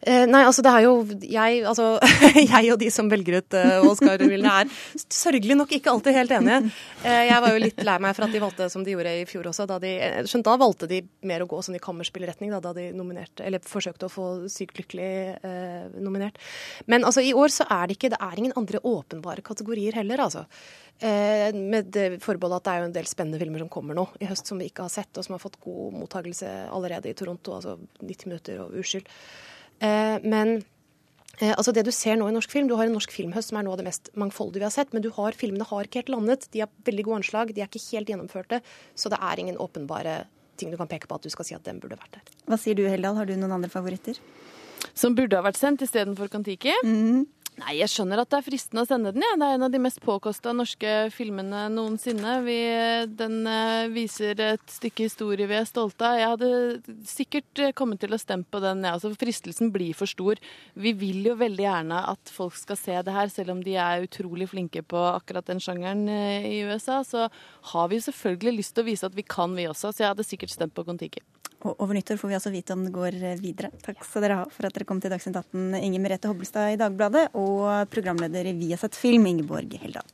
Eh, nei, altså det er jo jeg, altså, jeg og de som velger ut uh, Oscar-hyllene, er sørgelig nok ikke alltid helt enige. Uh, jeg var jo litt lei meg for at de valgte som de gjorde i fjor også. Da, de, skjønt, da valgte de mer å gå sånn i kammerspillretning da, da de nominerte, eller forsøkte å få Sykt lykkelig eh, nominert. Men altså, i år så er det ikke Det er ingen andre åpenbare kategorier heller, altså. Eh, med det forbeholdet at det er jo en del spennende filmer som kommer nå i høst som vi ikke har sett, og som har fått god mottagelse allerede i Toronto, altså 90 minutter og Uskyld. Eh, men eh, altså det du ser nå i norsk film, Du har en norsk filmhøst som er noe av det mest mangfoldige vi har sett. Men du har, filmene har ikke helt landet. De har veldig gode anslag. De er ikke helt gjennomførte. Så det er ingen åpenbare ting du kan peke på at du skal si at den burde vært der. Hva sier du, Heldal? Har du noen andre favoritter? Som burde ha vært sendt istedenfor Kon-Tiki? Mm. Nei, jeg skjønner at det er fristende å sende den. Ja. Det er en av de mest påkosta norske filmene noensinne. Vi, den uh, viser et stykke historie vi er stolte av. Jeg hadde sikkert eh, kommet til å stemme på den, ja. altså, fristelsen blir for stor. Vi vil jo veldig gjerne at folk skal se det her, selv om de er utrolig flinke på akkurat den sjangeren i USA. Så har vi selvfølgelig lyst til å vise at vi kan, vi også. Så jeg hadde sikkert stemt på Kon-Tiki. Og over nyttår får vi altså vite om det går videre. Takk skal dere ha for at dere kom til Dagsnytt 18, Inger Merete Hobbelstad i Dagbladet og programleder i Viasat Film, Ingeborg Heldal.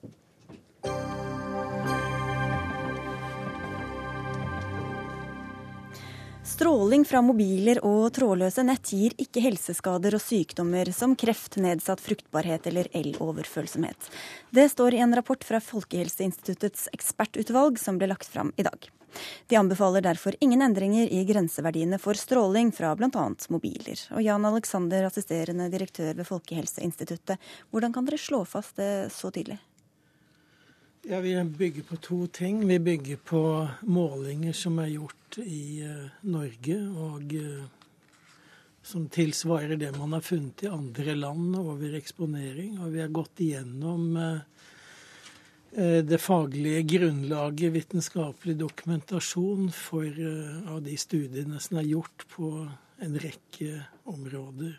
Stråling fra mobiler og trådløse nett gir ikke helseskader og sykdommer som kreft, nedsatt fruktbarhet eller el-overfølsomhet. Det står i en rapport fra Folkehelseinstituttets ekspertutvalg som ble lagt fram i dag. De anbefaler derfor ingen endringer i grenseverdiene for stråling fra bl.a. mobiler. Og Jan Alexander, assisterende direktør ved Folkehelseinstituttet, hvordan kan dere slå fast det så tydelig? Ja, Vi bygger på to ting. Vi bygger på målinger som er gjort i uh, Norge, og uh, som tilsvarer det man har funnet i andre land over eksponering. Og vi har gått igjennom uh, det faglige grunnlaget, vitenskapelig dokumentasjon, for, av de studiene som er gjort på en rekke områder.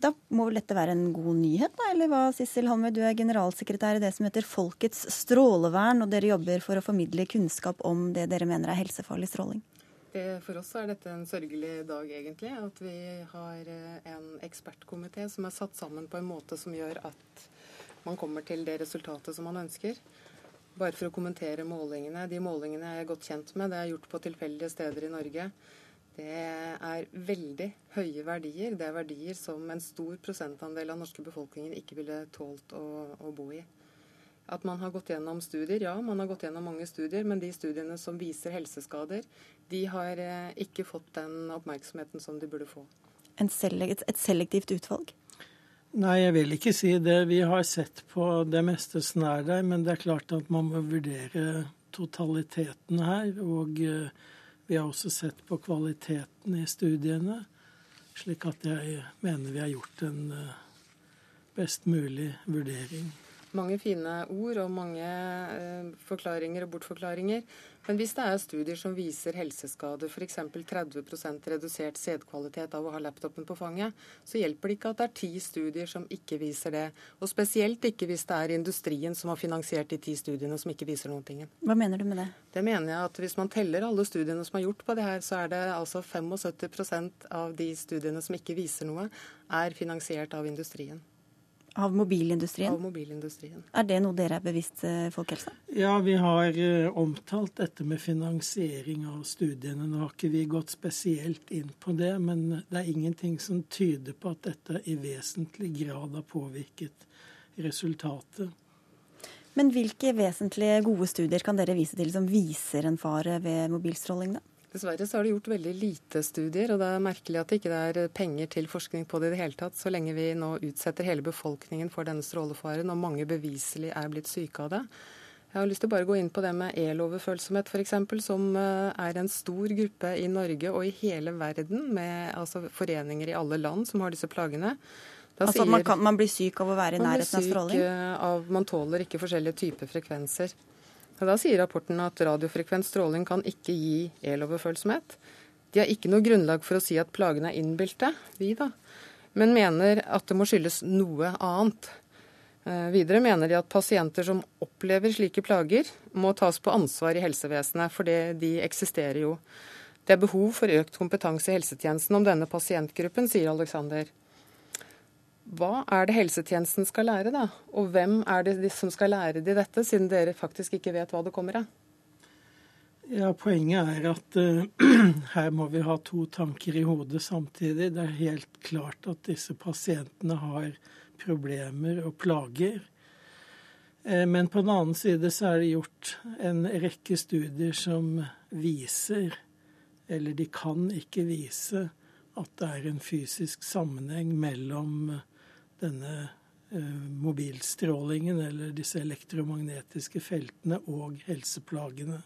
Da må vel dette være en god nyhet, da? Eller hva, Sissel Halmøy, du er generalsekretær i det som heter Folkets strålevern, og dere jobber for å formidle kunnskap om det dere mener er helsefarlig stråling? For oss er dette en sørgelig dag, egentlig. At vi har eh, en ekspertkomité som er satt sammen på en måte som gjør at man kommer til det resultatet som man ønsker. Bare for å kommentere målingene. De målingene er jeg godt kjent med. Det er gjort på tilfeldige steder i Norge. Det er veldig høye verdier. Det er verdier som en stor prosentandel av norske befolkningen ikke ville tålt å, å, bo i. At man har gått gjennom studier, ja, man har gått gjennom mange studier, men de studiene som viser helseskader, de har eh, ikke fått den oppmerksomheten som de burde få. Selekt, et selektivt utvalg? Nei, jeg vil ikke si det. Vi har sett på det meste som er der, men det er klart at man må vurdere totaliteten her. og... Uh, vi har også sett på kvaliteten i studiene, slik at jeg mener vi har gjort en eh, best mulig vurdering. Mange fine ord og mange eh, forklaringer og bortforklaringer. Men hvis det er studier som viser helseskade, f.eks. 30% redusert sædkvalitet av å ha laptopen på fanget, så hjelper det ikke at det er ti studier som ikke viser det. Og spesielt ikke hvis det er industrien som har finansiert de ti studiene som ikke viser noen ting. Hva mener du med det? Det mener jeg at hvis man teller alle studiene som er gjort på det her, så er det altså 75% av de studiene som ikke viser noe, er finansiert av industrien. Av mobilindustrien? Av mobilindustrien. Er det noe dere er bevisst eh, folkehelse? Ja, vi har uh, omtalt dette med finansiering av studiene. Nå har ikke vi gått spesielt inn på det, men det er ingenting som tyder på at dette i vesentlig grad har påvirket resultatet. Men hvilke vesentlige gode studier kan dere vise til som viser en fare ved mobilstråling? da? Dessverre så har det gjort veldig lite studier, og det er merkelig at det ikke er penger til forskning på det i det hele tatt, så lenge vi nå utsetter hele befolkningen for denne strålefaren, og mange beviselig er blitt syke av det. Jeg har lyst til å bare gå inn på det med eloverfølsomhet f.eks., som eh, er en stor gruppe i Norge og i hele verden, med altså, foreninger i alle land som har disse plagene. Da altså sier, man, kan, man, blir syk av å være i nærheten av stråling? Eh, av, man tåler ikke forskjellige typer frekvenser. Da sier rapporten at radiofrekvent stråling kan ikke gi eloverfølsomhet. De har ikke noe grunnlag for å si at plagene er innbilte, vi da, men mener at det må skyldes noe annet. Eh, videre mener de at pasienter som opplever slike plager, må tas på ansvar i helsevesenet, for de eksisterer jo. Det er behov for økt kompetanse i helsetjenesten om denne pasientgruppen, sier Alexander. Hva er det helsetjenesten skal lære, da? Og hvem er det som skal lære de dette, siden dere faktisk ikke vet hva det kommer av? Ja, Poenget er at uh, her må vi ha to tanker i hodet samtidig. Det er helt klart at disse pasientene har problemer og plager. Uh, men på den annen side så er det gjort en rekke studier som viser, eller de kan ikke vise, at det er en fysisk sammenheng mellom denne eh, mobilstrålingen eller disse elektromagnetiske feltene og helseplagene.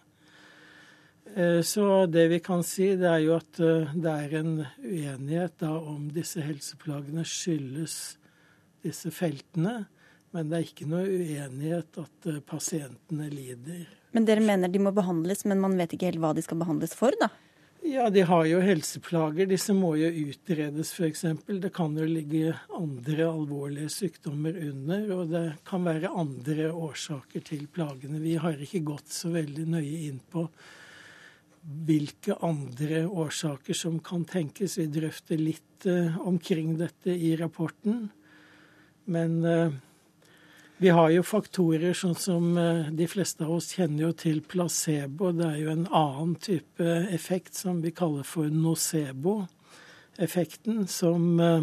Eh, så det vi kan si, det er jo at eh, det er en uenighet da om disse helseplagene skyldes disse feltene. Men det er ikke noe uenighet at pasientene lider. Men dere mener de må behandles, men man vet ikke helt hva de skal behandles for, da? Ja, de har jo helseplager. Disse må jo utredes, f.eks. Det kan jo ligge andre alvorlige sykdommer under, og det kan være andre årsaker til plagene. Vi har ikke gått så veldig nøye inn på hvilke andre årsaker som kan tenkes. Vi drøfter litt uh, omkring dette i rapporten. Men uh, Vi har jo faktorer sånn som eh, de fleste av oss kjenner jo til placebo. Det er jo en annen type effekt som vi kaller for nocebo-effekten, som eh,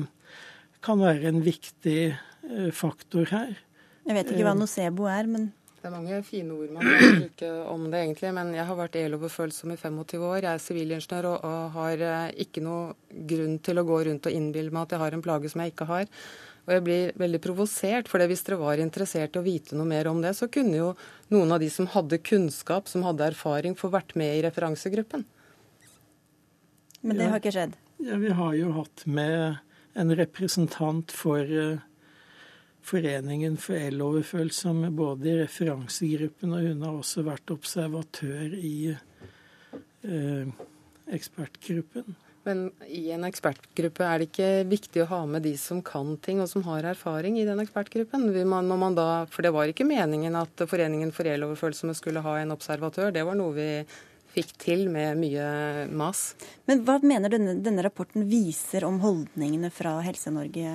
kan være en viktig eh, faktor her. Jeg vet ikke hva nocebo er, men det er mange fine ord man kan bruke om det, egentlig. Men jeg har vært eloverfølsom i 25 år. Jeg er sivilingeniør og, og, har ikke noe grunn til å gå rundt og innbille meg at jeg har en plage som jeg ikke har. Og jeg blir veldig provosert, for hvis dere var interessert i å vite noe mer om det, så kunne jo noen av de som hadde kunnskap, som hadde erfaring, få vært med i referansegruppen. Men det har ikke skjedd? Ja, Vi har jo hatt med en representant for uh, Foreningen for eloverfølsomme både i referansegruppen, og hun har også vært observatør i eh, ekspertgruppen. Men i en ekspertgruppe er det ikke viktig å ha med de som kan ting og som har erfaring i den ekspertgruppen? Man, man da, for det var ikke meningen at Foreningen for eloverfølsomme skulle ha en observatør. Det var noe vi fikk til med mye mas. Men hva mener denne, denne rapporten viser om holdningene fra Helse-Norge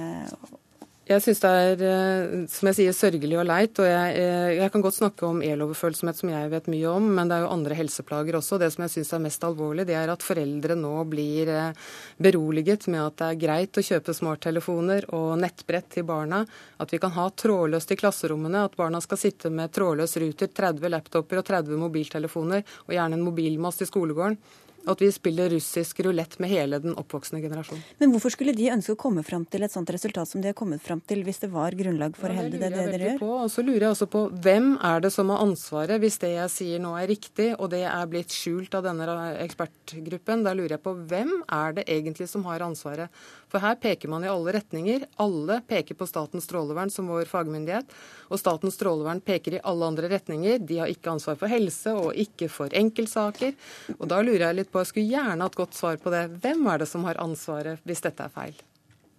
jeg syns det er eh, som jeg sier, sørgelig og leit. og jeg, eh, jeg kan godt snakke om eloverfølsomhet, som jeg vet mye om, men det er jo andre helseplager også. Det som jeg syns er mest alvorlig, det er at foreldre nå blir eh, beroliget med at det er greit å kjøpe smarttelefoner og nettbrett til barna. At vi kan ha trådløst i klasserommene. At barna skal sitte med trådløs ruter, 30 laptoper og 30 mobiltelefoner, og gjerne en mobilmast i skolegården at vi spiller russisk rulett med hele den oppvoksende generasjonen. Men hvorfor skulle de ønske å komme fram til et sånt resultat som de har kommet fram til, hvis det var grunnlag for å hevde det, det dere gjør? På. Og så lurer jeg også på hvem er det som har ansvaret, hvis det jeg sier nå er riktig, og det er blitt skjult av denne ekspertgruppen. Da lurer jeg på hvem er det egentlig som har ansvaret? For her peker man i alle retninger. Alle peker på Statens strålevern som vår fagmyndighet. Og Statens strålevern peker i alle andre retninger. De har ikke ansvar for helse og ikke for enkeltsaker. Og da lurer jeg litt på, jeg skulle gjerne hatt godt svar på det. Hvem er det som har ansvaret hvis dette er feil?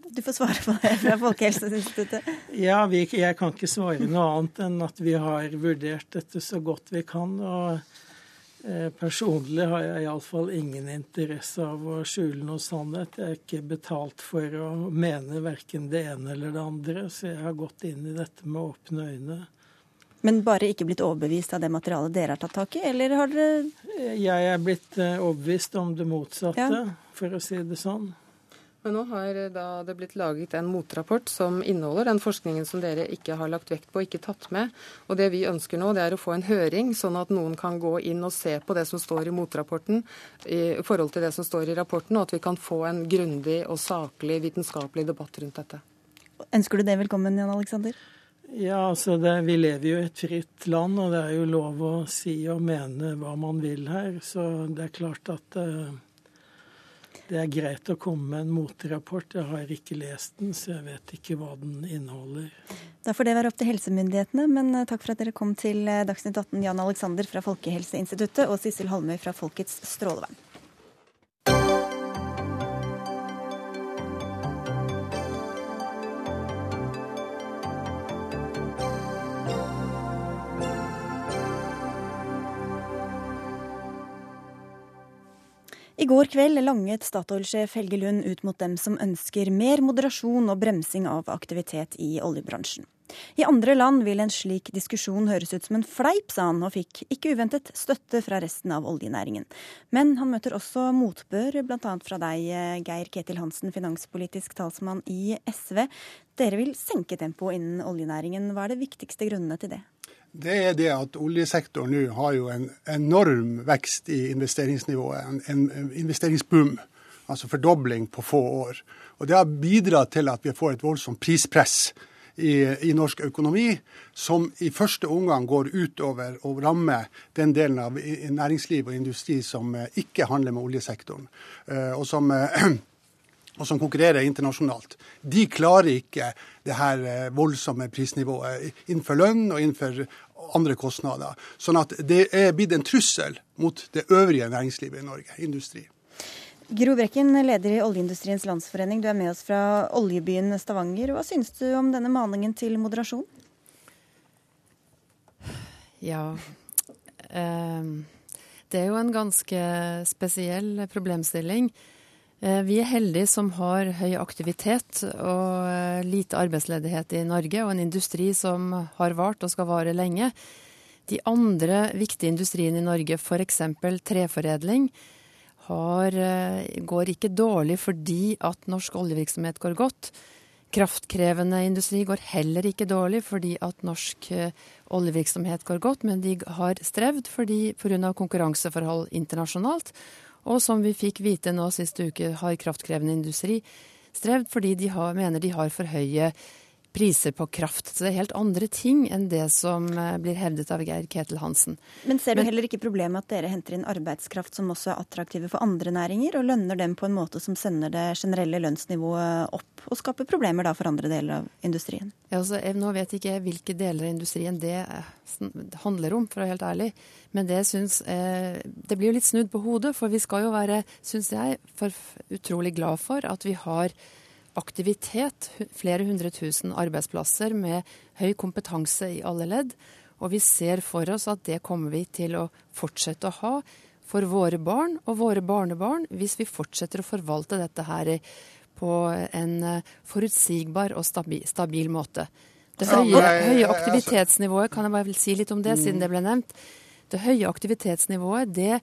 Du får svare på det fra Folkehelseinstituttet. Ja, vi, jeg kan ikke svare noe annet enn at vi har vurdert dette så godt vi kan. og Eh, personlig har jeg iallfall ingen interesse av å skjule noe sannhet. Jeg er ikke betalt for å mene verken det ene eller det andre, så jeg har gått inn i dette med åpne øyne. Men bare ikke blitt overbevist av det materialet dere har tatt tak i, eller har dere Jeg er blitt eh, overbevist om det motsatte, ja. for å si det sånn. Men nå har eh, da det blitt laget en motrapport som inneholder den forskningen som dere ikke har lagt vekt på og ikke tatt med. Og det vi ønsker nå, det er å få en høring, sånn at noen kan gå inn og se på det som står i motrapporten i forhold til det som står i rapporten, og at vi kan få en grundig og saklig vitenskapelig debatt rundt dette. Ønsker du det velkommen, Jan Aleksander? Ja, altså det, Vi lever jo i et fritt land, og det er jo lov å si og mene hva man vil her. Så det er klart at uh, det er greit å komme med en motrapport. Jeg har ikke lest den, så jeg vet ikke hva den inneholder. Da får det være opp til helsemyndighetene, men eh, takk for at dere kom til eh, Dagsnytt 18, Jan Alexander fra Folkehelseinstituttet og Sissel Holmøy fra Folkets strålevern. I går kveld langet Statoil-sjef Helge Lund ut mot dem som ønsker mer moderasjon og bremsing av aktivitet i oljebransjen. I andre land vil en slik diskusjon høres ut som en fleip, sa han, og fikk ikke uventet støtte fra resten av oljenæringen. Men han møter også motbør, bl.a. fra deg, Geir Ketil Hansen, finanspolitisk talsmann i SV. Dere vil senke tempoet innen oljenæringen. Hva er de viktigste grunnene til det? Det er det at oljesektoren nå har jo en enorm vekst i investeringsnivået. En, en investeringsboom, altså fordobling på få år. Og Det har bidratt til at vi får et voldsomt prispress i, i, norsk økonomi, som i første omgang går utover og rammer den delen av næringsliv og industri som eh, ikke handler med oljesektoren. Eh, og som eh, og som konkurrerer internasjonalt, de klarer ikke det her voldsomme prisnivået innenfor lønn og innenfor andre kostnader. Sånn at det er blitt en trussel mot det øvrige næringslivet i Norge, industri. Gro Brekken, leder i Oljeindustriens Landsforening, du er med oss fra oljebyen Stavanger. Hva syns du om denne maningen til moderasjon? Ja, eh, det er jo en ganske spesiell problemstilling. Eh, vi er heldige som har høy aktivitet og eh, lite arbeidsledighet i Norge, og en industri som har vart og skal vare lenge. De andre viktige industriene i Norge, f.eks. treforedling, har, går ikke dårlig fordi at norsk oljevirksomhet går godt. Kraftkrevende industri går heller ikke dårlig fordi at norsk eh, oljevirksomhet går godt, men de har strevd pga. konkurranseforhold internasjonalt. Og som vi fikk vite nå sist uke, har kraftkrevende industri strevd fordi de har, mener de har for høye priser på kraft. Så det er helt andre ting enn det som eh, blir hevdet av Geir Ketil Hansen. Men ser du Men, heller ikke problemet at dere henter inn arbeidskraft som også er attraktive for andre næringer, og lønner dem på en måte som sender det generelle lønnsnivået opp, og skaper problemer da for andre deler av industrien? Ja, altså, jeg, nå vet ikke jeg hvilke deler av industrien det eh, handler om, for å være helt ærlig. Men det, syns, eh, det blir jo litt snudd på hodet, for vi skal jo være, syns jeg, for utrolig glad for at vi har aktivitet, flere hundre tusen arbeidsplasser med høy kompetanse i alle ledd. Og vi ser for oss at det kommer vi til å fortsette å ha for våre barn og våre barnebarn hvis vi fortsetter å forvalte dette her på en eh, forutsigbar og stabil, stabil måte. Det høye, høye, aktivitetsnivået, kan jeg bare si litt om det, siden det ble nevnt. Det høye aktivitetsnivået det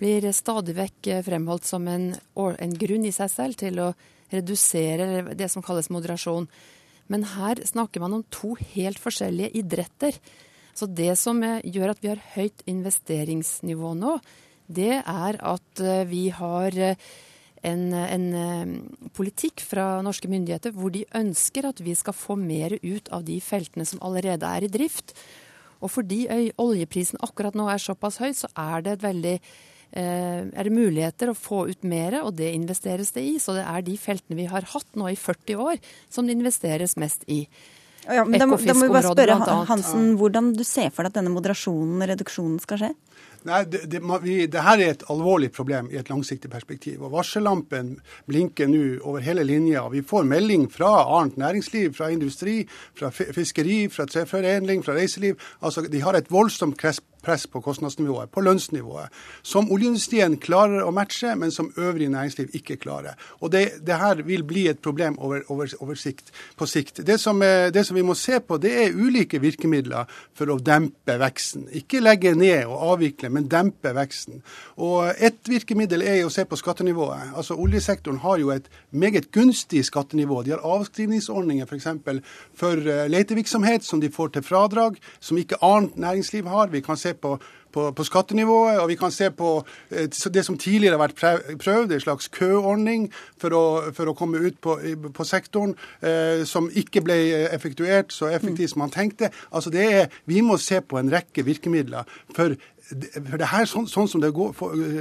blir stadig vekk fremholdt som en, en grunn i seg selv til å redusere det som kalles moderasjon. Men her snakker man om to helt forskjellige idretter. Så det som gjør at vi har høyt investeringsnivå nå, det er at eh, vi har eh, en, en, eh, politikk fra norske myndigheter hvor de ønsker at vi skal få mer ut av de feltene som allerede er i drift. Og fordi oljeprisen akkurat nå er såpass høy, så er det et veldig Eh, er det muligheter å få ut mer, og det investeres det i. Så det er de feltene vi har hatt nå i 40 år, som det investeres mest i. Ja, da, da må vi bare spørre Hansen, Hvordan du ser for deg at denne moderasjonen og reduksjonen skal skje? Nei, det, det, vi, det, her er et alvorlig problem i et langsiktig perspektiv. og Varsellampen blinker nå over hele linja. Vi får melding fra annet næringsliv, fra industri, fra fiskeri, fra treforedling, fra reiseliv. Altså, De har et voldsomt press på kostnadsnivået, på lønnsnivået, som oljeindustrien klarer å matche, men som øvrig næringsliv ikke klarer. Og Det, det her vil bli et problem over, over, over sikt, på sikt. Som, det som, vi må se på, det er ulike virkemidler for å dempe veksten. Ikke legge ned og avvikle, men dempe veksten. Og Ett virkemiddel er å se på skattenivået. Altså Oljesektoren har jo et meget gunstig skattenivå. De har avskrivningsordninger f.eks. For, for eh, letevirksomhet som de får til fradrag, som ikke annet næringsliv har. Vi kan se på, på, på, skattenivået, og vi kan se på eh, det som tidligere har vært prøvd, en slags køordning for å, for å komme ut på, på sektoren, eh, som ikke ble effektuert så effektivt som man tenkte. Altså det er, Vi må se på en rekke virkemidler. for for det her, sånn, sånn som det går,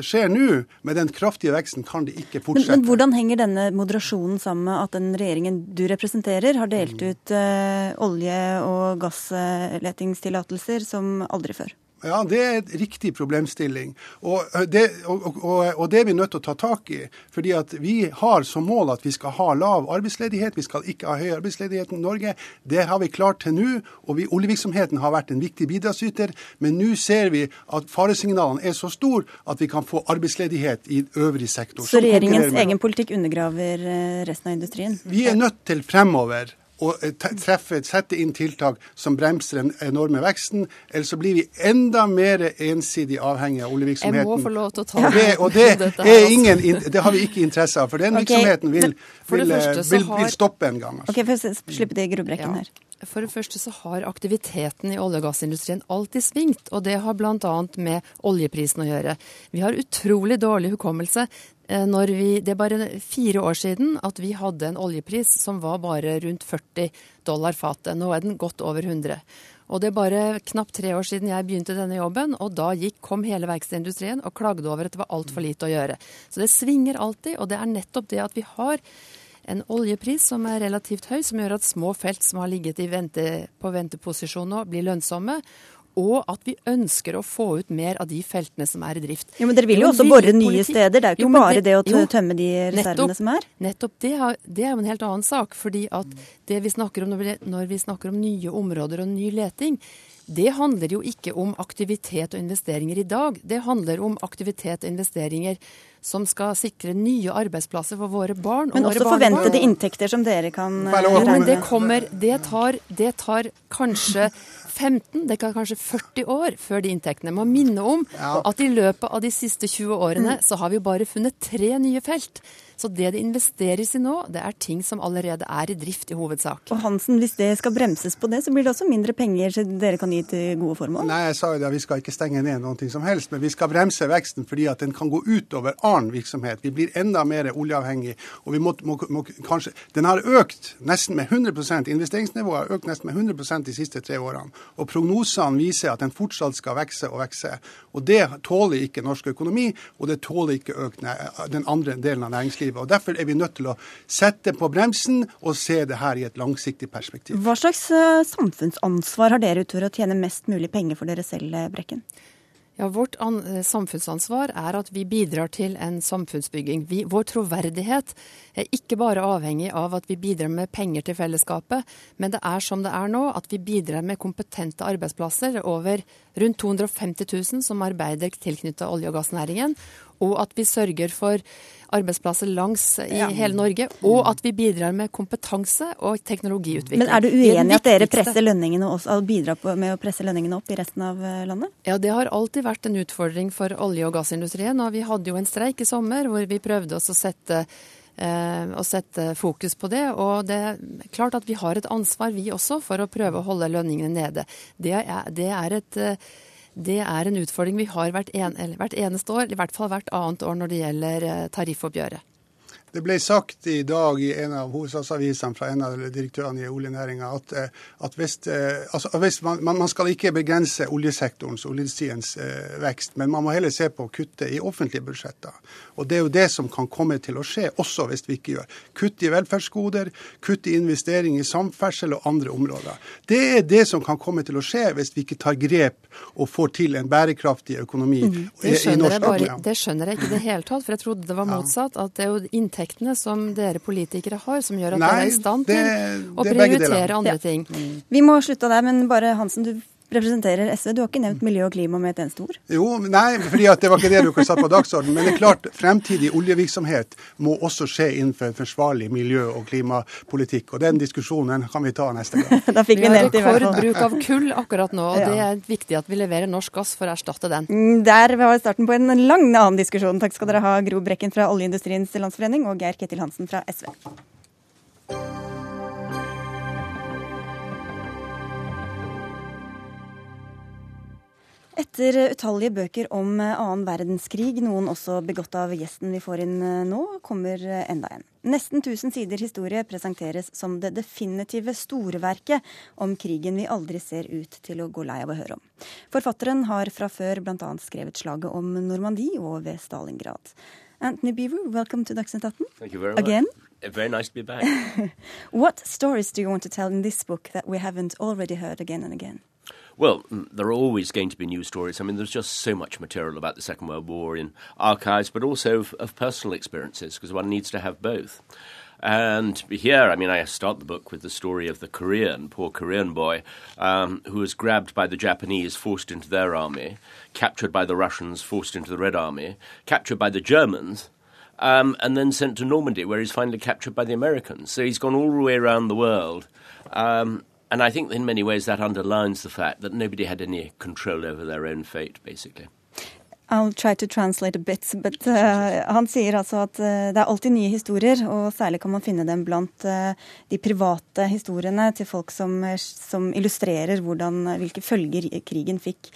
skjer nå, med den kraftige veksten, kan det ikke fortsette. Men, men, Hvordan henger denne moderasjonen sammen med at den regjeringen du representerer, har delt mm. ut uh, olje- og gassletingstillatelser som aldri før? Ja, det er en riktig problemstilling. Og det, og, og, og det, er vi nødt til å ta tak i. fordi at vi har som mål at vi skal ha lav arbeidsledighet. Vi skal ikke ha høy arbeidsledighet i Norge. Det har vi klart til nå. Og vi, oljevirksomheten har vært en viktig bidragsyter. Men nå ser vi at faresignalene er så store at vi kan få arbeidsledighet i øvrig sektor. Så regjeringens egen politikk undergraver resten av industrien? Vi er nødt til fremover å eh, treffe, sette inn tiltak som bremser den enorme veksten. Ellers så blir vi enda mer ensidig avhengig av oljevirksomheten. Jeg må få lov til å ta det, og det, er ingen, det har vi ikke interesse av. For den virksomheten vil, vil, vil, vil stoppe en gang. Altså. Ok, for Slippe det grubrekken ja. For det første så har aktiviteten i olje- og gassindustrien alltid svingt, og det har bl.a. med oljeprisen å gjøre. Vi har utrolig dårlig hukommelse. Når vi, det er bare fire år siden at vi hadde en oljepris som var bare rundt 40 dollar fatet. Nå er den godt over 100. Og det er bare knapt tre år siden jeg begynte denne jobben, og da gikk, kom hele verkstedindustrien og klagde over at det var altfor lite å gjøre. Så det svinger alltid, og det er nettopp det at vi har en oljepris som er relativt høy, som gjør at små felt som har ligget vente, på venteposisjon nå, blir lønnsomme. Og at vi ønsker å få ut mer av de feltene som er i drift. Jo, Men dere vil jo også bore nye steder. Det er jo ikke jo, bare det, det, å jo, tømme de reservene nettopp, som er. Nettopp. Det, har, det, er jo en helt annen sak. fordi at det vi snakker om når vi, når vi snakker om nye områder og ny leting, det handler jo ikke om aktivitet og investeringer i dag. Det handler om aktivitet og investeringer som skal sikre nye arbeidsplasser for våre barn. Men også forventede inntekter som dere kan Jo, men det kommer Det tar, det tar kanskje 15, det kan kanskje 40 år før de inntektene. Må minne om at i løpet av de siste 20 årene så har vi bare funnet tre nye felt. Så det det investeres i nå, det er ting som allerede er i drift i hovedsak. Og Hansen, hvis det skal bremses på det, så blir det også mindre penger som dere kan gi til gode formål? Nei, jeg sa jo det at vi skal ikke stenge ned noe som helst, men vi skal bremse veksten fordi at den kan gå utover annen virksomhet. Vi blir enda mer oljeavhengig. og vi må, må, må kanskje, Den har økt nesten med 100 Investeringsnivået har økt nesten med 100% de siste tre årene. Og prognosene viser at den fortsatt skal vokse og vokse. Og det tåler ikke norsk økonomi, og det tåler ikke økt den andre delen av næringslivet. Og Derfor er vi nødt til å sette på bremsen og se det her i et langsiktig perspektiv. Hva slags eh, samfunnsansvar har dere utover å tjene mest mulig penger for dere selv, eh, Brekken? Ja, Vårt an eh, samfunnsansvar er at vi bidrar til en samfunnsbygging. Vi, vår troverdighet er ikke bare avhengig av at vi bidrar med penger til fellesskapet, men det er som det er nå, at vi bidrar med kompetente arbeidsplasser over rundt 250 000 som arbeider tilknyttet olje- og gassnæringen, og at vi sørger for arbeidsplasser langs i Ja. hele Norge, og at vi bidrar med kompetanse og teknologiutvikling. Men er du uenig i at dere presser lønningene også, bidrar på, med å presse lønningene opp i resten av eh, landet? Ja, det har alltid vært en utfordring for olje- og gassindustrien. Og vi hadde jo en streik i sommer hvor vi prøvde oss å sette, eh, å sette fokus på det. Og det er klart at vi har et ansvar, vi også, for å prøve å holde lønningene nede. Det er, det er et eh, det er en utfordring vi har hvert, en, hvert eneste år, i hvert fall hvert annet år når det gjelder eh, tariffoppgjøret. Det ble sagt i dag i en av hovedstadsavisene fra en av direktørene i oljenæringa at, eh, at hvis, eh, altså, hvis man, man, skal ikke begrense oljesektorens, eh, vekst, men man må heller se på å kutte i offentlige budsjetter. Og Det er jo det som kan komme til å skje, også hvis vi ikke gjør. Kutt i velferdsgoder, kutt i investering i samferdsel og andre områder. Det er det som kan komme til å skje hvis vi ikke tar grep og får til en bærekraftig økonomi i, Det i skjønner, jeg norsk bare, det skjønner jeg ikke i det hele tatt, for jeg trodde det var motsatt. At det er jo inntektene som dere politikere har, som gjør at Nei, dere er i stand til det- å er prioritere andre Ja. ting. Vi må slutte der, men bare Hansen, du representerer SV. Du har ikke nevnt miljø og klima med et eneste ord? Jo, nei, fordi at det var ikke det dere satte på dagsordenen. Men det er klart, fremtidig oljevirksomhet må også skje innenfor en forsvarlig miljø- og klimapolitikk. Og den diskusjonen kan vi ta neste gang. Da fikk Vi vi har nevnt i hvert fall. rekordbruk av kull akkurat nå, og Ja. det er viktig at vi leverer norsk gass for å erstatte den. Mm, Der var starten på en lang annen diskusjon. Takk skal dere ha, Gro Brekken fra Oljeindustriens Landsforening og Geir Ketil Hansen fra SV. Etter utallige bøker om eh, annen verdenskrig, noen også begått av gjesten vi får inn eh, nå, kommer eh, enda en. Nesten 1000 sider historie presenteres som det definitive storverket om krigen vi aldri ser ut til å gå lei av å høre om. Forfatteren har fra før bl.a. skrevet slaget om Normandie og ved Stalingrad. Anthony Beaver, welcome to Dagsnytt 18. Thank you very Again. much. Very nice to be back. What stories do you want to tell in this book that we haven't already heard again and again? Well, there are always going to be new stories. I mean, there's just so much material about the Second World War in archives, but also of, of personal experiences, because one needs to have both. And here, I mean, I start the book with the story of the Korean, poor Korean boy, um, who was grabbed by the Japanese, forced into their army, captured by the Russians, forced into the Red Army, captured by the Germans, um, and then sent to Normandy, where he's finally captured by the Americans. So he's gone all the way around the world. Um, and I think in many ways that underlines the fact that nobody had any control over their own fate, basically. I'll try to translate a bit, but uh, han sier altså at uh, det er alltid nye historier, og særlig kan man finne dem blant uh, de private historiene til folk som, eh, som illustrerer hvordan, eh, hvilke følger krigen fikk.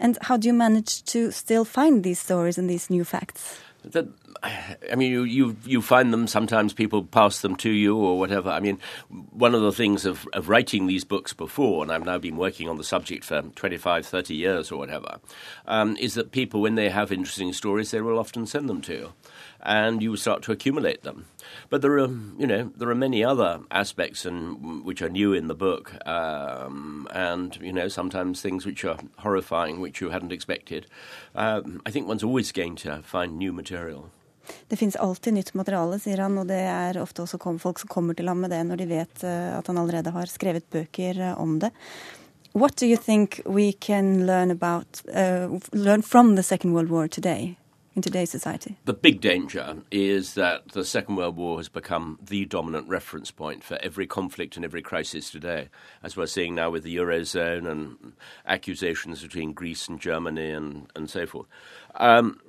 And how do you manage to still find these stories and these new facts? That, I mean, you, you you find them. Sometimes people pass them to you or whatever. I mean, one of the things of, of writing these books before, and I've now been working on the subject for 25, 30 years or whatever, um, is that people, when they have interesting stories, they will often send them to you, and you start to accumulate them. But there are, you know, there are many other aspects and which are new in the book, um, and you know, sometimes things which are horrifying, which you hadn't expected. Um, I think one's always going to find new material. Det finnes alltid nytt materiale, sier han, og det er ofte også folk som kommer til ham med det når de vet eh, at han allerede har skrevet bøker eh, om det. What do you think we can learn about, uh, learn from Second World War today in today's society? The big danger is that the Second World War has become the dominant reference point for every conflict and every crisis today, as we're seeing now with the Eurozone and accusations between Greece and Germany and, and so forth. Um,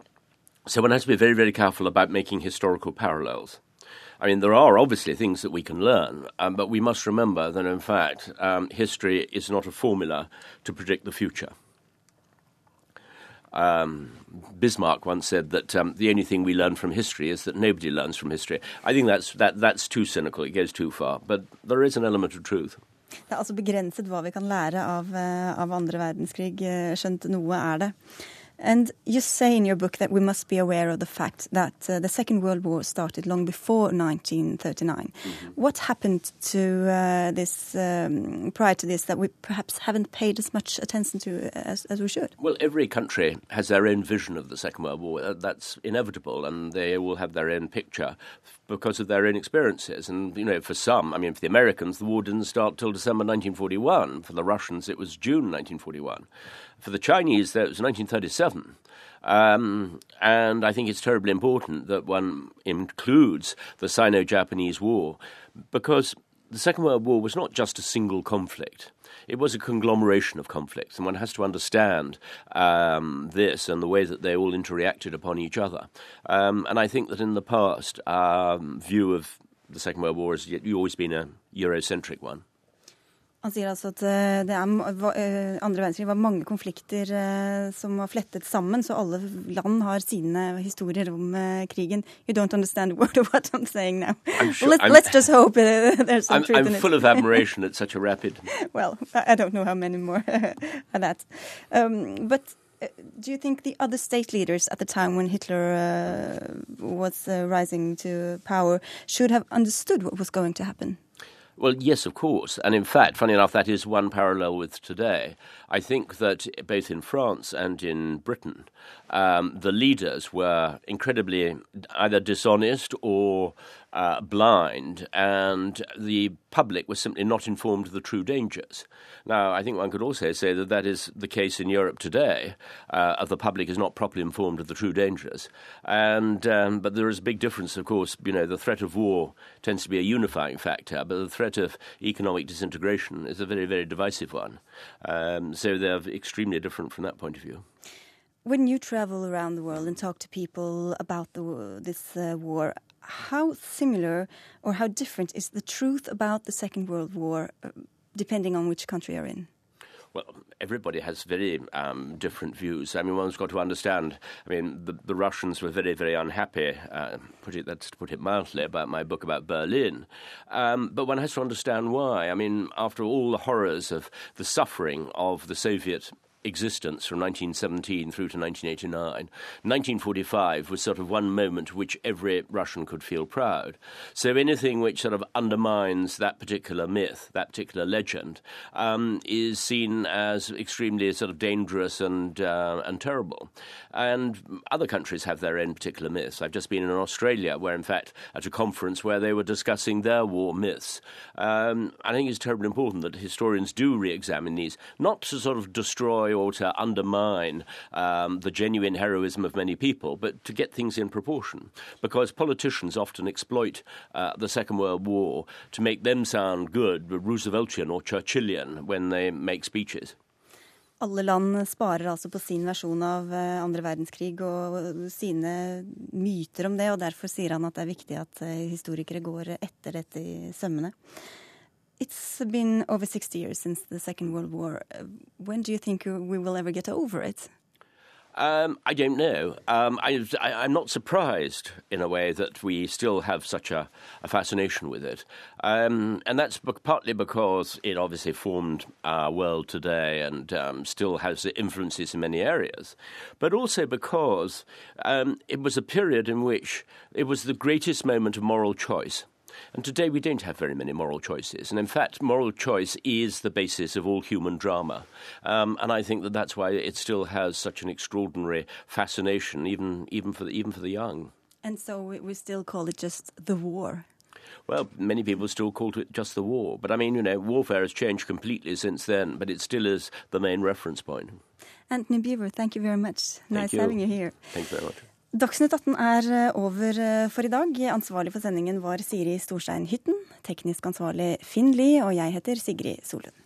so one has to be very, very careful about making historical parallels. I mean, there are obviously things that we can learn, um, but we must remember that, in fact, um, history is not a formula to predict the future. Um, Bismarck once said that um, the only thing we learn from history is that nobody learns from history. I think that's, that, that's too cynical. It goes too far. But there is an element of truth. Det er altså begrenset hva vi kan lære av, eh, av andre verdenskrig, eh, skjønt noe er det. And you say in your book that we must be aware of the fact that uh, the Second World War started long before 1939. Mm-hmm. What happened to uh, this um, prior to this that we perhaps haven't paid as much attention to as, as, we should? Well, every country has their own vision of the Second World War. That's inevitable, and they will have their own picture because of their own experiences. And, you know, for some, I mean, for the Americans, the war didn't start till December 1941. For the Russians, it was June 1941. For the Chinese, that was 1937. Um, and I think it's terribly important that one includes the Sino Japanese War because the Second World War was not just a single conflict. It was a conglomeration of conflicts, and one has to understand um, this and the way that they all interacted upon each other. Um, and I think that in the past, our view of the Second World War has always been a Eurocentric one. Han sier altså at eh, det er, eh, andre verdenskrig var mange konflikter eh, som var flettet sammen, så alle land har sine historier om krigen. You don't understand a word of what I'm saying now. I'm sure, let's, let's, just hope there's some I'm, truth I'm in it. I'm full of admiration at such a rapid. well, I don't know how many more of that. Um, but do you think the other state leaders at the time when Hitler uh, was uh, rising to power should have understood what was going to happen? Well, yes, of course. And in fact, funny enough, that is one parallel with today. I think that both in France and in Britain, um, the leaders were incredibly either dishonest or uh, blind, and the public was simply not informed of the true dangers. Now, I think one could also say that that is the case in Europe today. Uh, the public is not properly informed of the true dangers, and um, but there is a big difference. Of course, you know, the threat of war tends to be a unifying factor, but the threat of economic disintegration is a very, very divisive one. Um, so they're extremely different from that point of view. When you travel around the world and talk to people about the, this uh, war, how similar or how different is the truth about the Second World War, uh, depending on which country you're in? Well, everybody has very um, different views. I mean, one's got to understand. I mean, the, the Russians were very, very unhappy, uh, put it, that's to put it mildly, about my book about Berlin. Um, but one has to understand why. I mean, after all the horrors of the suffering of the Soviet existence from 1917 through to 1989. 1945 was sort of one moment which every Russian could feel proud. So anything which sort of undermines that particular myth, that particular legend, um, is seen as extremely sort of dangerous and uh, and terrible. And other countries have their own particular myths. I've just been in Australia, where in fact at a conference where they were discussing their war myths. Um, I think it's terribly important that historians do re-examine these, not to sort of destroy or to undermine um, the genuine heroism of many people, but to get things in proportion. Because politicians often exploit uh, the Second World War to make them sound good, Rooseveltian or Churchillian, when they make speeches. Alle land sparer altså på sin versjon av eh, andre verdenskrig og sine myter om det, og derfor sier han at det er viktig at eh, historikere går etter dette i sømmene. It's been over 60 years since the Second World War. Uh, when do you think we will ever get over it? Um, I don't know. Um, I, am not surprised in a way that we still have such a, a fascination with it. Um, and that's partly because it obviously formed our world today and um, still has influences in many areas, but also because um, it was a period in which it was the greatest moment of moral choice. And today we don't have very many moral choices. And in fact, moral choice is the basis of all human drama. Um, and I think that that's why it still has such an extraordinary fascination, even, even, for, the, even for the young. And so we still call it just the war. Well, many people still call it just the war. But I mean, you know, warfare has changed completely since then, but it still is the main reference point. Anthony Beaver, thank you very much. Thank nice you. having you here. Thank you very much. Dagsnytt 18 er eh, over eh, for i dag. Ansvarlig for sendingen var Siri Storstein Hytten. Teknisk ansvarlig Finn Lie, og jeg heter Sigrid Solund.